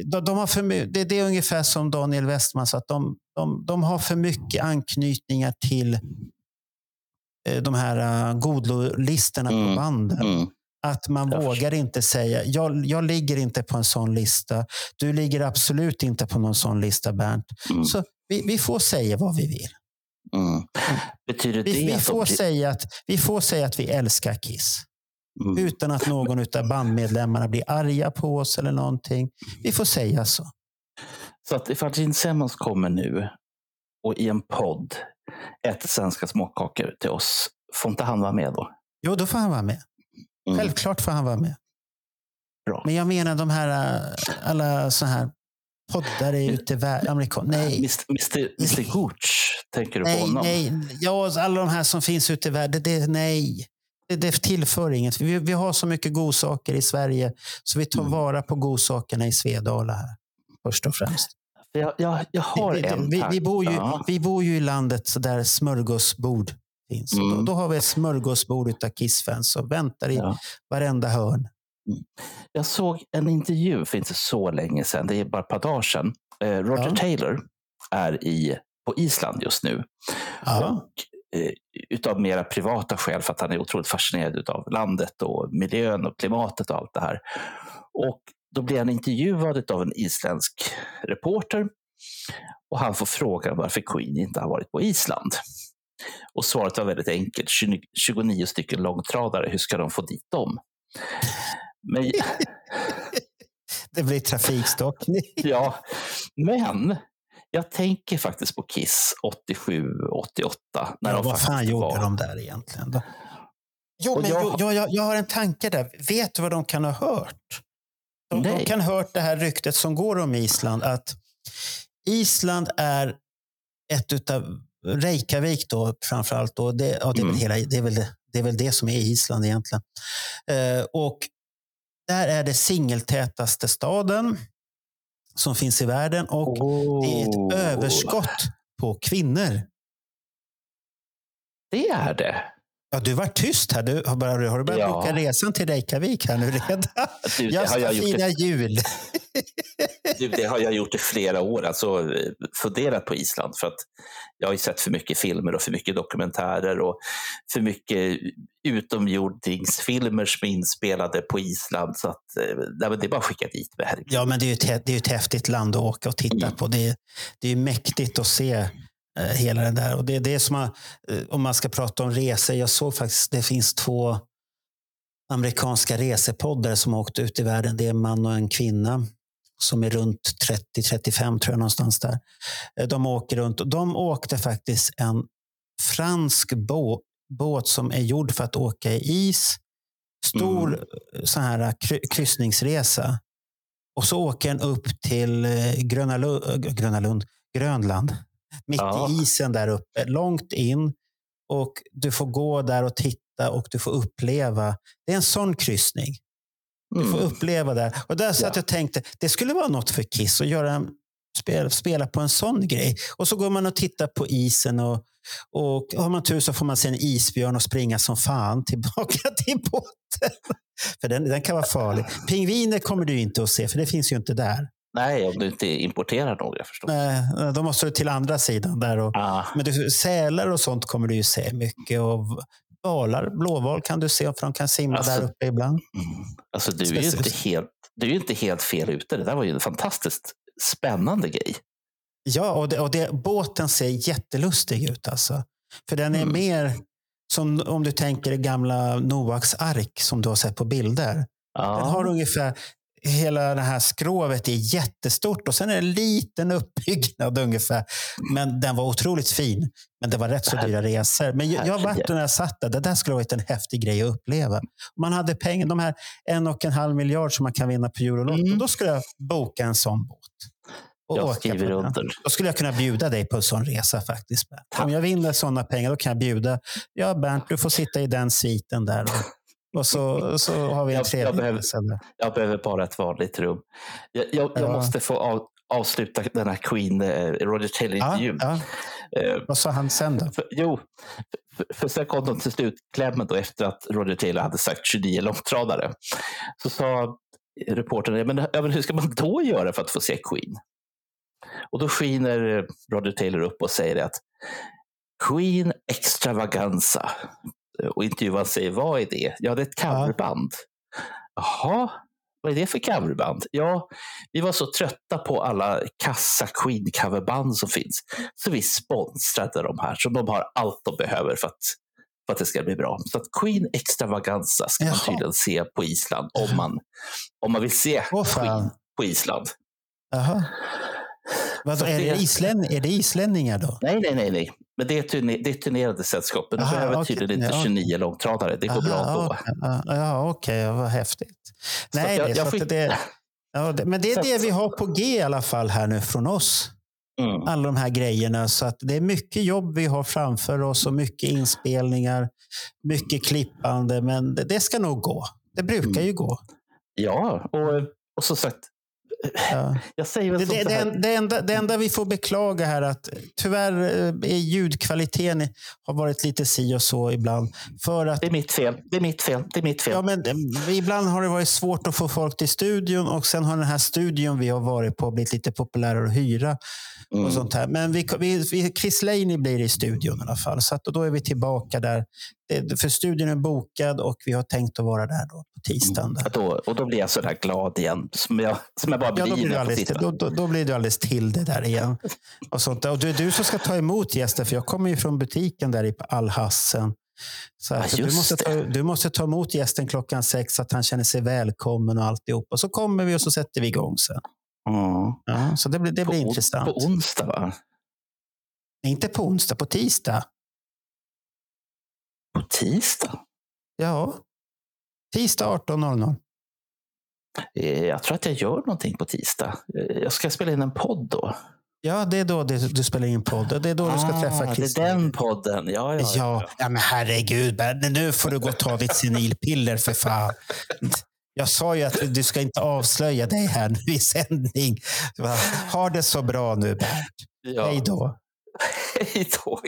de, de har för, det, det är ungefär som Daniel Westman sa, att de, de, de har för mycket anknytningar till de här godlistorna på Mm, banden. Mm. Att man Jag vågar inte säga, jag, jag ligger inte på en sån lista. Du ligger absolut inte på någon sån lista, Bernt. Mm. Så vi, vi får säga vad vi vill. Mm. Betyder det Vi, vi, att de får blir- säga att, vi får säga att vi älskar Kiss. Mm. Utan att någon av bandmedlemmarna blir arga på oss eller någonting. Vi får säga så. Så att ifall Gene Simmons kommer nu och i en podd äter svenska småkakor till oss, får inte han vara med då? Jo, då får han vara med. Mm. Självklart får han vara med. Bra. Men jag menar de här, äh, alla så här poddar är ute i världen. Amerikan. Nej, Mr. Gooch, tänker du på nej, honom? nej. Ja, alla de här som finns ute i världen. Det, nej, det, det tillför inget. Vi, vi har så mycket godsaker i Sverige så vi tar Mm. vara på godsakerna i Svedala här. Först och främst. Jag, jag, jag har vi, en vi, vi, bor ju, Ja. vi bor ju i landet så där smörgåsbord finns. Och Då, Mm. då har vi ett smörgåsbord av Kiss-fans som väntar i Ja. varenda hörn. Jag såg en intervju för inte så länge sedan, det är bara ett par dagar sedan. Eh, Roger Ja. Taylor är i, på Island just nu. Ja. Och, eh, utav mera privata skäl för att han är otroligt fascinerad av landet och miljön och klimatet och allt det här. Och då blir han intervjuad av en isländsk reporter och han får frågan varför Queen inte har varit på Island. Och svaret var väldigt enkelt. 20 29 stycken långtradare, hur ska de få dit dem? Men, Det blir trafikstockning. ja, men jag tänker faktiskt på Kiss 87, 88. När Ja, de vad fan gjorde var. de där egentligen? Då? Jo, men jag- jag, jag, jag, jag har en tanke där. Vet du vad de kan ha hört? De, de Nej. kan ha hört det här ryktet som går om Island. Att Island är ett utav Reykjavik då framförallt. Då, det, ja, det, är Mm. hela, det, är väl, det- det är väl det som är Island egentligen. Eh, och där är det singeltätaste staden som finns i världen. Och det är Oh. ett överskott på kvinnor. Det är det. Ja, du var tyst här. Du har, du börjat Ja. boka resan till Reykjavik här nu redan? Du, Jag ska jag fira jul. du, det har jag gjort i flera år. Alltså funderat på Island. För att jag har ju sett för mycket filmer och för mycket dokumentärer och för mycket utomjordingsfilmer som är inspelade på Island. Så att, eh, nej, det är bara att skicka dit mig. Ja, men det är ju ett, det är ett häftigt land att åka och titta Mm. på. Det är, det är mäktigt att se hela den där. Och det är det som man, eh, om man ska prata om resor. Jag såg faktiskt, det finns två amerikanska resepoddar som har åkt ut i världen. Det är en man och en kvinna som är runt 30-35 tror jag någonstans där. Eh, De åker runt och de åkte faktiskt en fransk bå- båt som är gjord för att åka i is. Stor Mm. eh, sån här kry- kryssningsresa. Och så åker den upp till eh, Gröna Lu- eh, Gröna Lund, Grönland. Mitt Ja. i isen där uppe, långt in. Och du får gå där och titta och du får uppleva. Det är en sån kryssning. Du får Mm. uppleva där. Och där satt Ja. jag tänkte, det skulle vara något för Kiss att göra en, spela, spela på en sån grej. Och så går man och tittar på isen och, och har man tur så får man se en isbjörn och springa som fan tillbaka till båten. För den, den kan vara farlig. Pingviner kommer du inte att se, för det finns ju inte där. Nej, om du inte importerar några förstås. Nej, Då måste du till andra sidan där. Och, Ah, men du, sälar och sånt kommer du ju se mycket. Och valar, blåval kan du se, för de kan simma Alltså, där uppe ibland. mm. Alltså, du, är ju inte helt, du är inte helt fel ute. Det där var ju en fantastiskt spännande grej. Ja, och, det, och det, båten ser jättelustig ut alltså. För den är Mm. mer som om du tänker det gamla Noaks ark som du har sett på bilder. Ja. Den har ungefär, hela det här skrovet är jättestort och sen är det en liten uppbyggnad ungefär. Men den var otroligt fin. Men det var rätt så dyra resor. Men jag, jag vart när jag satt där. Det där skulle varit en häftig grej att uppleva. Man hade pengar, de här en och en halv miljard som man kan vinna på Eurolotto, Mm. då skulle jag boka en sån båt. Och Jag åka skriver under. Då skulle jag kunna bjuda dig på en sån resa faktiskt. Bert. Om jag vinner sådana pengar, då kan jag bjuda. Ja, Bernt, du får sitta i den sviten där. Och Och så, så har vi en Jag- jag tredje. behöver-. Jag behöver bara ett vanligt rum. Jag, jag, jag Ja. måste få av, avsluta den här Queen, eh, Roger Ja, Taylor-intervjun. ja. Eh, Vad sa han sen då? För, jo, för, för sen kom de till slutklämmen då efter att Roger Taylor hade sagt 29 långtradare. Så sa reportern, "Ja, men, ja, men hur ska man då göra för att få se Queen? Och då skiner eh, Roger Taylor upp och säger att Queen extravaganza. Och intervjuaren säger, vad är det? Ja, det är ett coverband. Jaha, vad är det för coverband? Ja, vi var så trötta på alla kassa Queen-coverband som finns. Så vi sponsrade de här, så de har allt de behöver för att, för att det ska bli bra. Så att Queen Extravaganza ska man Jaha. tydligen se på Island om man, om man vill se. Queen på Island. Jaha. Vad, Så är, det islän, är det islänningar då? Nej, nej, nej, nej. Men det är, turne, det är turnerade sällskap. Men de behöver okej. tydligen inte Ja. 29 långtradare. Det går bra Aha, då. okej. Ja, Ja, okej. Vad häftigt. Så Nej, jag- det, jag fick- det, ja, det, men det är det vi har på G i alla fall här nu från oss. Mm. Alla de här grejerna. Så att det är mycket jobb vi har framför oss och mycket inspelningar, mycket klippande. Men det, det ska nog gå. Det brukar Mm. ju gå. Ja, och, och som sagt, Ja. jag säger väl Det, det, det, det, enda, det enda vi får beklaga här är att tyvärr eh, är ljudkvaliteten har varit lite si och så ibland. För att Det är mitt fel. Det är mitt fel. Det är mitt fel. Ja, men eh, ibland har det varit svårt att få folk till studion och sen har den här studion vi har varit på blivit lite populärare att hyra. Mm. och sånt här. Men vi, vi, vi, Chris Laney blir i studion i alla fall. Så att, då är vi tillbaka där. Det, för studion är bokad och vi har tänkt att vara där då på tisdagen. Där. Och då, och då blir jag sådär glad igen, som jag, som jag bara Ja, då blir blir, du alldeles, då, då, då blir du alldeles till det där igen. Och sånt där. Och det är du som ska ta emot gäster, för jag kommer ju från butiken där i Allhassen. Så Ja, du, måste ta, du måste ta emot gästen klockan sex så att han känner sig välkommen och alltihop. Och så kommer vi och så sätter vi igång sen. Mm. Ja, så det blir, det På, blir on- intressant. på onsdag, va? Inte på onsdag, på tisdag. På tisdag? Ja. Tisdag 18.00. Eh, Jag tror att jag gör någonting på tisdag. Eh, Jag ska spela in en podd då. Ja, det är då du spelar in podd. Det är då du ska träffa Ah, det är den podden. Ja, ja, Ja, ja, men herregud. Nu får du gå och ta ditt senilpiller för fan. Jag sa ju att du ska inte avslöja dig här nu i sändning. Ha det så bra nu, Bernt. ja. Hej då. Hej då.